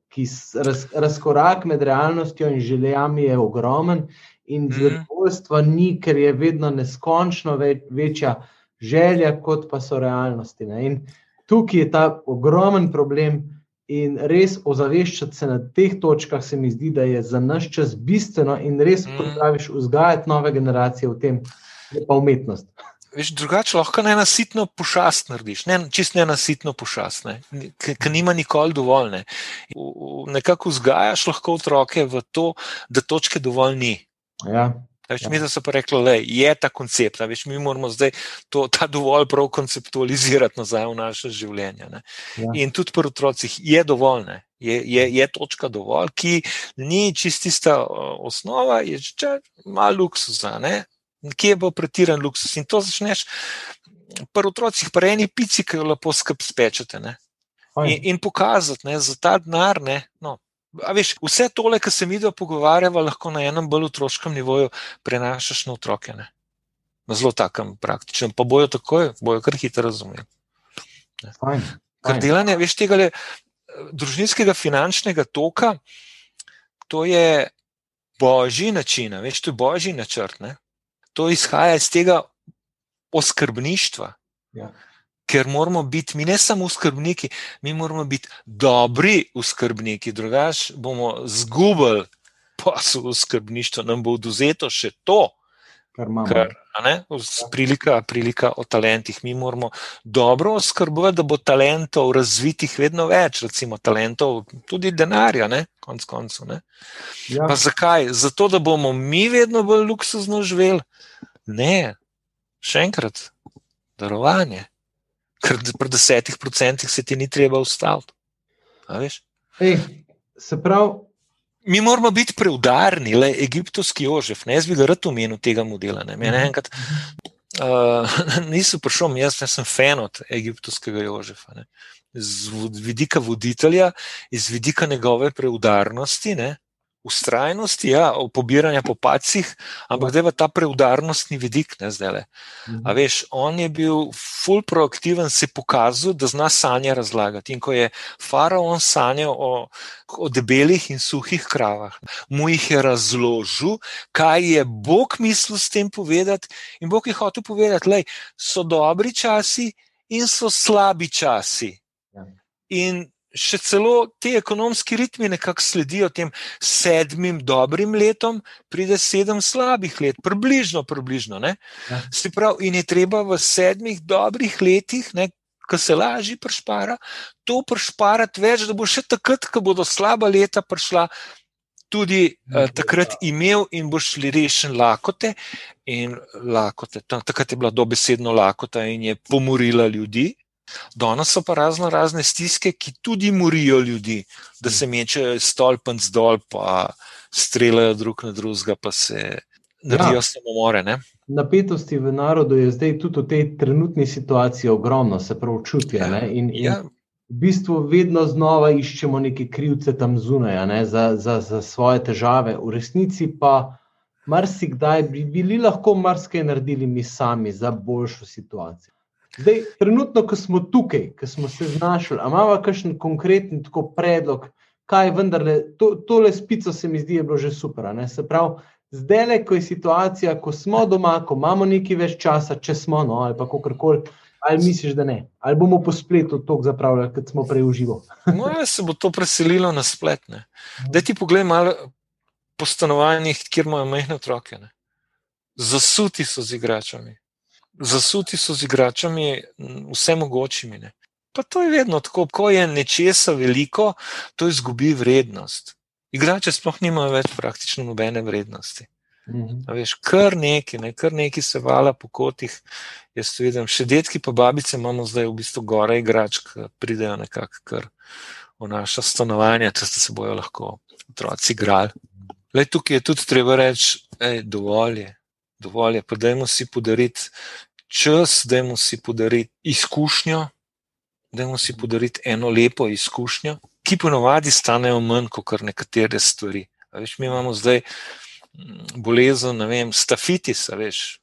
raz, razkorak med realnostjo in željami je ogromen, in mm. zadovoljstva ni, ker je vedno neskončno več, večja želja, kot pa so realnosti. Ne? In tukaj je ta ogromen problem, in res ozaveščati se na teh točkah, se mi zdi, da je za naš čas bistveno in res, kot mm. praviš, vzgajati nove generacije v tem, pa umetnost. Veš, drugače lahko ne nasitno pošast narediš, ne, čist ne nasitno pošast, ki nima nikoli dovolj. Ne. Nekako vzgajaš lahko otroke v to, da točke dovolj ni. Ja. Več, ja. Mi smo pa rekli, da je ta koncept, več, mi moramo zdaj to, ta dovolj prav konceptualizirati nazaj v naše življenje. Ja. In tudi pri otrocih je dovolj, je, je, je točka dovolj, ki ni čistista osnova, je že malo luksusa kje bo pretiran luksus. In to začneš pri otrocih, pri eni pici, ki jo lahko skrb spečete. In, in pokazati ne, za ta denar. No, veš, vse tole, kar se mi dva pogovarjava, lahko na enem bolj otroškem nivoju prenašaš na otroke. Ne. Na zelo takem praktičnem, pa bojo takoj, bojo kar hitro razumeli. Ker delanje, veš, tega le, družinskega finančnega toka, to je božji način, veš, to je božji načrt. Ne to izhaja iz tega oskrbništva. Ja. Ker moramo biti mi ne samo skrbniki, mi moramo biti dobri skrbniki, drugače bomo zgubili posel v skrbništvu, nam bo oduzeto še to, kar imamo. Prilika, prilika o talentih. Mi moramo dobro oskrbovati, da bo talentov razvitih vedno več, recimo talentov, tudi denarja, ne? konc koncu. Ne? Ja. Zakaj? Zato, da bomo mi vedno bolj luksuzno živeli. Ne, še enkrat, darovanje. Ker pri desetih procentih se ti ni treba ustaviti. Ej, se pravi. Mi moramo biti preudarni, le egiptovski Jožef, ne jaz bi ga rad omenil tega modela. Ne, ne, enkrat, uh, nisem prišel, jaz sem fan od egiptovskega Jožefa. Ne. Z vidika voditelja, iz vidika njegove preudarnosti, ne, ustrajnosti, ja, pobiranja po pacih, ampak zdaj pa ta preudarnostni vidik, ne zdaj le. Mhm. A veš, on je bil full proaktiven, se pokazal, da zna sanje razlagati. In ko je faraon sanjal o, o debelih in suhih kravah, mu jih je razložil, kaj je Bog mislil s tem povedati. In Bog je hotel povedati, da so dobri časi in so slabi časi. Ja. In še celo ti ekonomski ritmi nekako sledijo tem sedmim dobrim letom, pride sedem slabih let, približno, približno. Ja. Prav, in je treba v sedmih dobrih letih, ki se lažje prešpara, to prešparati več, da bo še takrat, ko bodo slaba leta prišla. Tudi uh, takrat imel in boš rešil lakote, in lakote. Takrat je bila dobesedno lakota in je pomorila ljudi, Danes so pa razno razne stiske, ki tudi morijo ljudi, da se mečejo stolpenc dol, pa streljajo drug na drugega, pa se naredijo ja. samomore. Ne? Napetosti v narodu je zdaj tudi v tej trenutni situaciji ogromno, se pravi, čutijo. Ja. In, in ja. v bistvu vedno znova iščemo neke krivce tam zunaj ne, za, za, za svoje težave, v resnici pa marsikdaj bi bili lahko marsikaj naredili mi sami za boljšo situacijo. Zdaj, trenutno, ko smo tukaj, ko smo se znašli, imamo kakšen konkreten predlog, kaj vendarle, to, tole spico se mi zdi, je bilo že super. Se pravi, zdaj le, ko je situacija, ko smo doma, ko imamo nekaj več časa, če smo, no, ali pa kakorkoli. Ali misliš, da ne? Ali bomo po spletu to zapravljali, kot smo prej uživali? no, ja, se bo to preselilo na splet. Da ti pogled malo po stanovanjih, kjer imajo mehne otroke. Ne? Zasuti so z igračami zasuti so z igračami, vse mogočimi. Ne. Pa to je vedno tako, ko je nečesa veliko, to izgubi vrednost. Igrače sploh nimajo več praktično nobene vrednosti. Mhm. Veš, kar neki, ne, kar neki se vala po kotih. Jaz to vidim, še detki, pa babice imamo zdaj v bistvu gore igrač, ki pridejo nekako v naša stanovanja, da se bojo lahko otroci igrali. Le tukaj je tudi treba reči, da je dovolj, dovolj je, pa dajmo si podariti čas, dajmo si podariti izkušnjo, dajmo si podariti eno lepo izkušnjo, ki ponovadi stanejo manj kot nekatere stvari. Veš, mi imamo zdaj mm, bolezen, ne vem, stafitis, veš,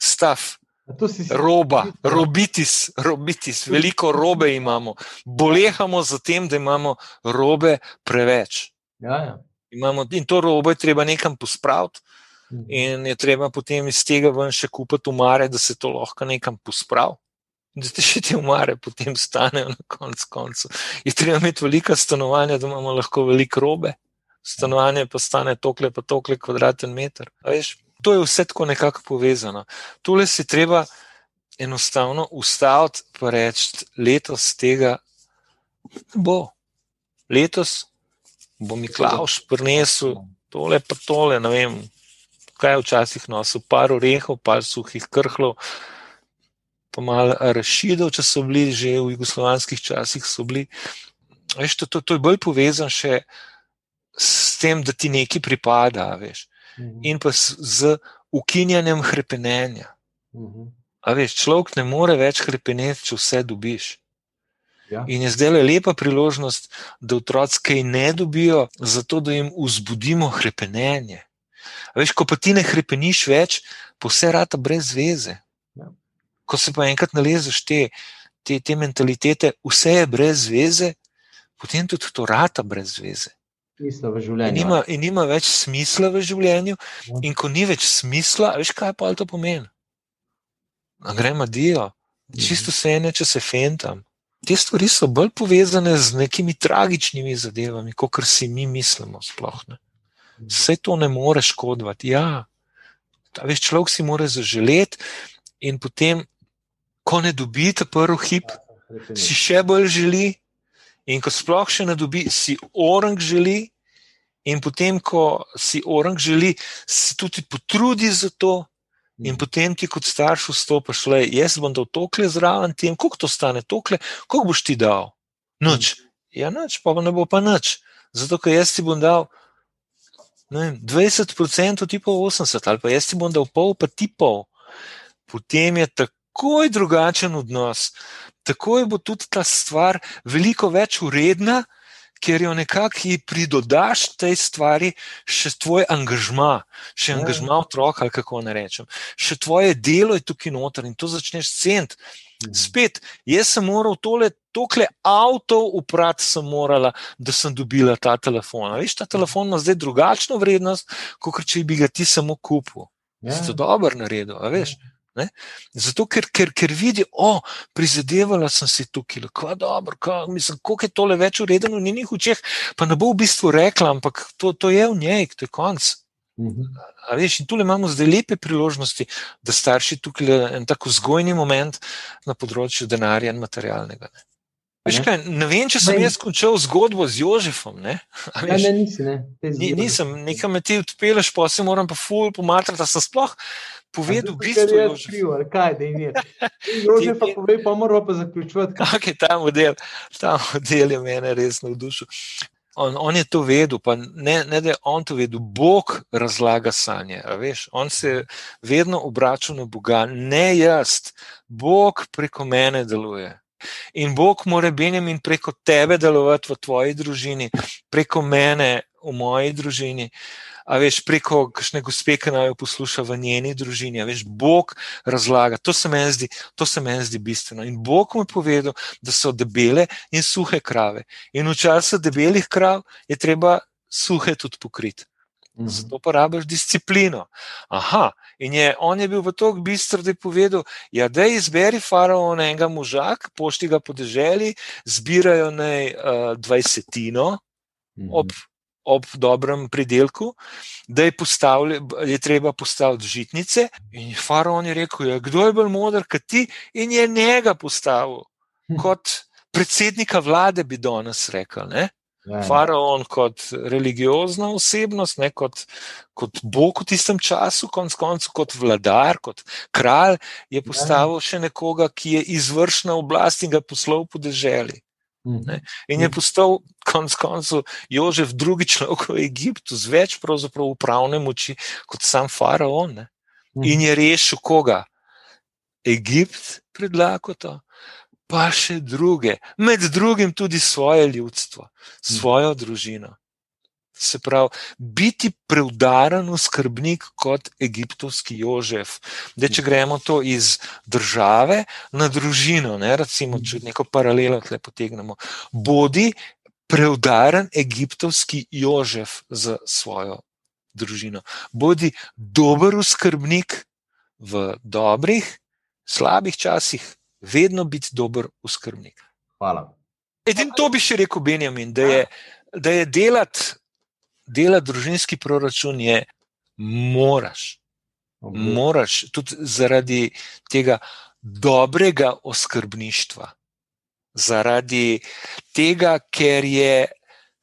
staf. Roba, robitis, robitis, veliko robe imamo. Bolehamo za tem, da imamo robe preveč. Ja, ja. Imamo, in to robo je treba nekam pospraviti, Mhm. In je treba potem iz tega ven še kupiti umare, da se to lahko nekam pospravi. Da te še te umare potem stanejo na koncu. koncu. Je treba imeti velika stanovanja, da imamo lahko veliko robe. Stanovanje pa stane tokle, pa tokle kvadraten meter. A Veš, to je vse tako nekako povezano. Tole si treba enostavno ustaviti in reči, letos tega bo. Letos bo Miklaš prinesel tole, pa tole, ne vem, kaj je včasih nosil, par orehov, par suhih krhlov, pa malo rašidov, če so bili že v jugoslovanskih časih. bili. Veš, to, to, to je bolj povezano še s tem, da ti nekaj pripada, veš, Mhm. in pa s- z ukinjanjem hrepenenja. Mhm. A veš, človek ne more več hrepeneti, če vse dobiš. Ja. In je zdaj le lepa priložnost, da otroci kaj ne dobijo, zato da jim vzbudimo hrepenenje. Veš, ko pa ti ne hrepeniš več, pa vse rata brez veze. Ja. Ko se pa enkrat nalezeš te, te, te mentalitete, vse je brez veze, potem tudi to rata brez veze. Smisla v In življenju. nima, in nima več smisla v življenju, Ja. in ko ni več smisla, veš, kaj pa to pomeni? A gremo dio, čisto vse ene, če se fentam. Te stvari so bolj povezane z nekimi tragičnimi zadevami, kot si mi mislimo. Sploh, ne. Vse to ne more škodovati. Ja, ta veš, človek si mora zaželeti, in potem, ko ne dobi ta prvi hip, Hrepeneti. si še bolj želi, in ko sploh še ne dobi, si orang želi, in potem, ko si orang želi, se tudi potrudi za to, in Mhm. potem ti kot starš vstopiš, le jaz bom dal tokle zraven tem, koliko to stane, tokle, koliko boš ti dal? Noč. Ja, noč, pa ne bo pa nič. Zato, ker jaz ti bom dal. Ne Vem, 20%, ti pa 80, ali pa jaz ti bom dal pol, pa ti pol. Potem je takoj drugačen odnos, takoj bo tudi ta stvar veliko več uredna, ker jo nekako pridodaš tej stvari še tvoj angažma, še Ja. angažma otroka, ali kako ne rečem. Še tvoje delo je tukaj noter in to začneš cent. Mhm. Spet, jaz sem moral tole, tokle avto uprati, sem morala, da sem dobila ta telefon. A Veš, ta telefon ima zdaj drugačno vrednost, kot če bi ga ti samo kupil. Ja. Si to dobro naredil, veš? Ne? Zato, ker, ker, ker vidi, o, prizadevala sem si tukaj, kako dobro, kako, mislim, koliko je tole več uredeno v njenih očeh, pa ne bo v bistvu rekla, ampak to, to je v njej, to je konc. Mhm. A veš, in tu imamo zdaj lepe priložnosti, da starši tukaj en tako vzgojni moment na področju denarja in materialnega. Ne. Veš Ne. kaj, ne vem, če sem Ne. jaz končal zgodbo z Jožefom. Ne? A Ja, veš, ne, nisi, ne. Ni, nisem, nekam me ti odpeleš, pa se moram pa ful pomatrati, da sem sploh povedal v A zato, bistvu. ker je Jožef. kriv, ali kaj, da je mir. Jože pa povej, pa moramo pa zaključovati. kaj- je ta model? Ta model je mene res navdušil. On, on je to vedel, pa ne, ne da je on to vedel, Bog razlaga sanje. Veš, on se je vedno obračal na Boga, ne jaz, Bog preko mene deluje. In Bog mora Benjamin preko tebe delovati v tvoji družini, preko mene v moji družini. A veš, preko kakšne gospe, ki naj jo posluša v njeni družini. A veš, Bog razlaga. To se meni zdi, to se meni zdi bistveno. In Bog mu je povedal, da so debele in suhe krave. In v času debelih krav je treba suhe tudi pokriti. Mhm. Zato pa rabiš disciplino. Aha, in je, on je bil v toliko bistro, da je povedal: ja, da izberi faraon enega moža, pošti ga po deželi, zbirajo naj uh, dvajsetino Mhm. ob, ob dobrem pridelku, da je, je treba postaviti žitnice. In faraon je rekel: ja, kdo je bolj moder kot ti, in je njega postavil Hm. kot predsednika vlade, bi danes rekel. Ne? Ja, ja. Faraon kot religiozna osebnost, ne, kot, kot Bog v tistem času, konc koncev kot vladar, kot kralj, je postavil še nekoga, ki je izvršna oblast in ga poslal po deželi. Ne? In je postal, konec koncev, Jožef drugi človek v Egiptu z več upravne moči kot sam faraon. Ne? In je rešil koga? Egipt pred lakoto, pa še druge, med drugim tudi svoje ljudstvo, svojo družino. Se pravi, biti preudaren skrbnik kot egiptovski Jožef. De, če gremo to iz države na družino, ne, recimo, če neko paralelo tle potegnemo, bodi preudaren egiptovski Jožef za svojo družino. Bodi dober skrbnik v dobrih, slabih časih, vedno biti dober skrbnik. Hvala. Edino to bi še rekel, Benjamin, da je, da je delati dela družinski proračun je, moraš. Okay. Moraš tudi zaradi tega dobrega oskrbništva, zaradi tega, ker je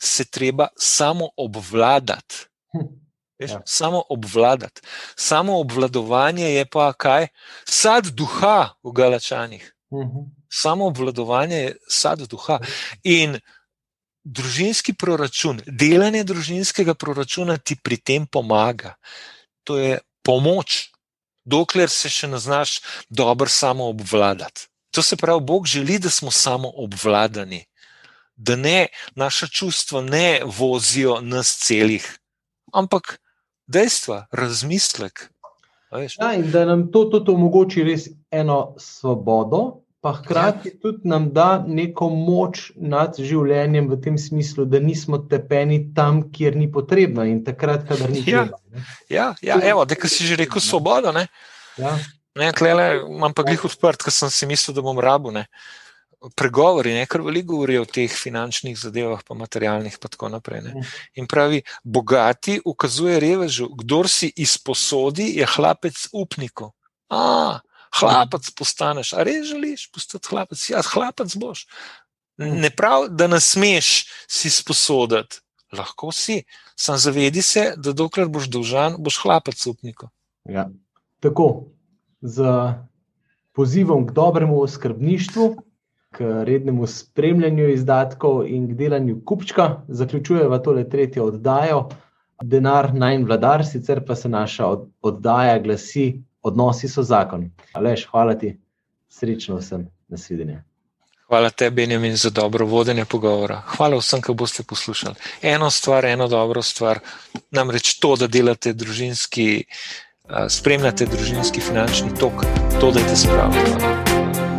se treba samo obvladati. Hm. Ja. Samo obvladati. Samo obvladovanje je pa kaj? Sad duha v Galačanih. Uh mhm. -huh. Samo obvladovanje je sad duha. In družinski proračun, delanje družinskega proračuna ti pri tem pomaga. To je pomoč, dokler se še ne znaš dobro samo obvladati. To se pravi, Bog želi, da smo samo obvladani, da ne naša čustva ne vozijo nas celih, ampak dejstva, razmislek. Ja, da nam to tudi omogoči res eno svobodo, pa hkrati ja. tudi nam da neko moč nad življenjem, v tem smislu, da nismo tepeni tam, kjer ni potrebno in takrat, kadar ni ja. treba. Ne? Ja, ja evo, da si že rekel svobodo. Ne? Ja. Ne, tlele, imam pa glih odprt, ker sem si mislil, da bom rabu. Ne? Pregovori, ne, kar veliko govorijo o teh finančnih zadevah, pa materialnih, in tako naprej. Ne. Mhm. In pravi, bogati ukazuje revežu, kdo si izposodi, je hlapec upnikov. Ah, hlapec postaneš. A res želiš postati hlapec? Ja, hlapec boš. Ne prav, da ne smeš si sposoditi. Lahko si, samo zavedi se, da dokler boš dolžan, boš hlapec upnikov. Ja. Tako, z pozivom k dobremu skrbništvu, k rednemu spremljanju izdatkov in k delanju kupčka, zaključujemo tole tretjo oddajo. Denar naj vladar, sicer pa se naša oddaja glasi odnosi so zakon. Aleš, hvala ti, srečno vsem, nasvidenje. Hvala tebi, Benjamin, za dobro vodenje pogovora. Hvala vsem, ki boste poslušali. Eno stvar, eno dobro stvar, namreč to, da delate družinski, spremljate družinski finančni tok, to, da je te spravljeno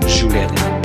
življenje.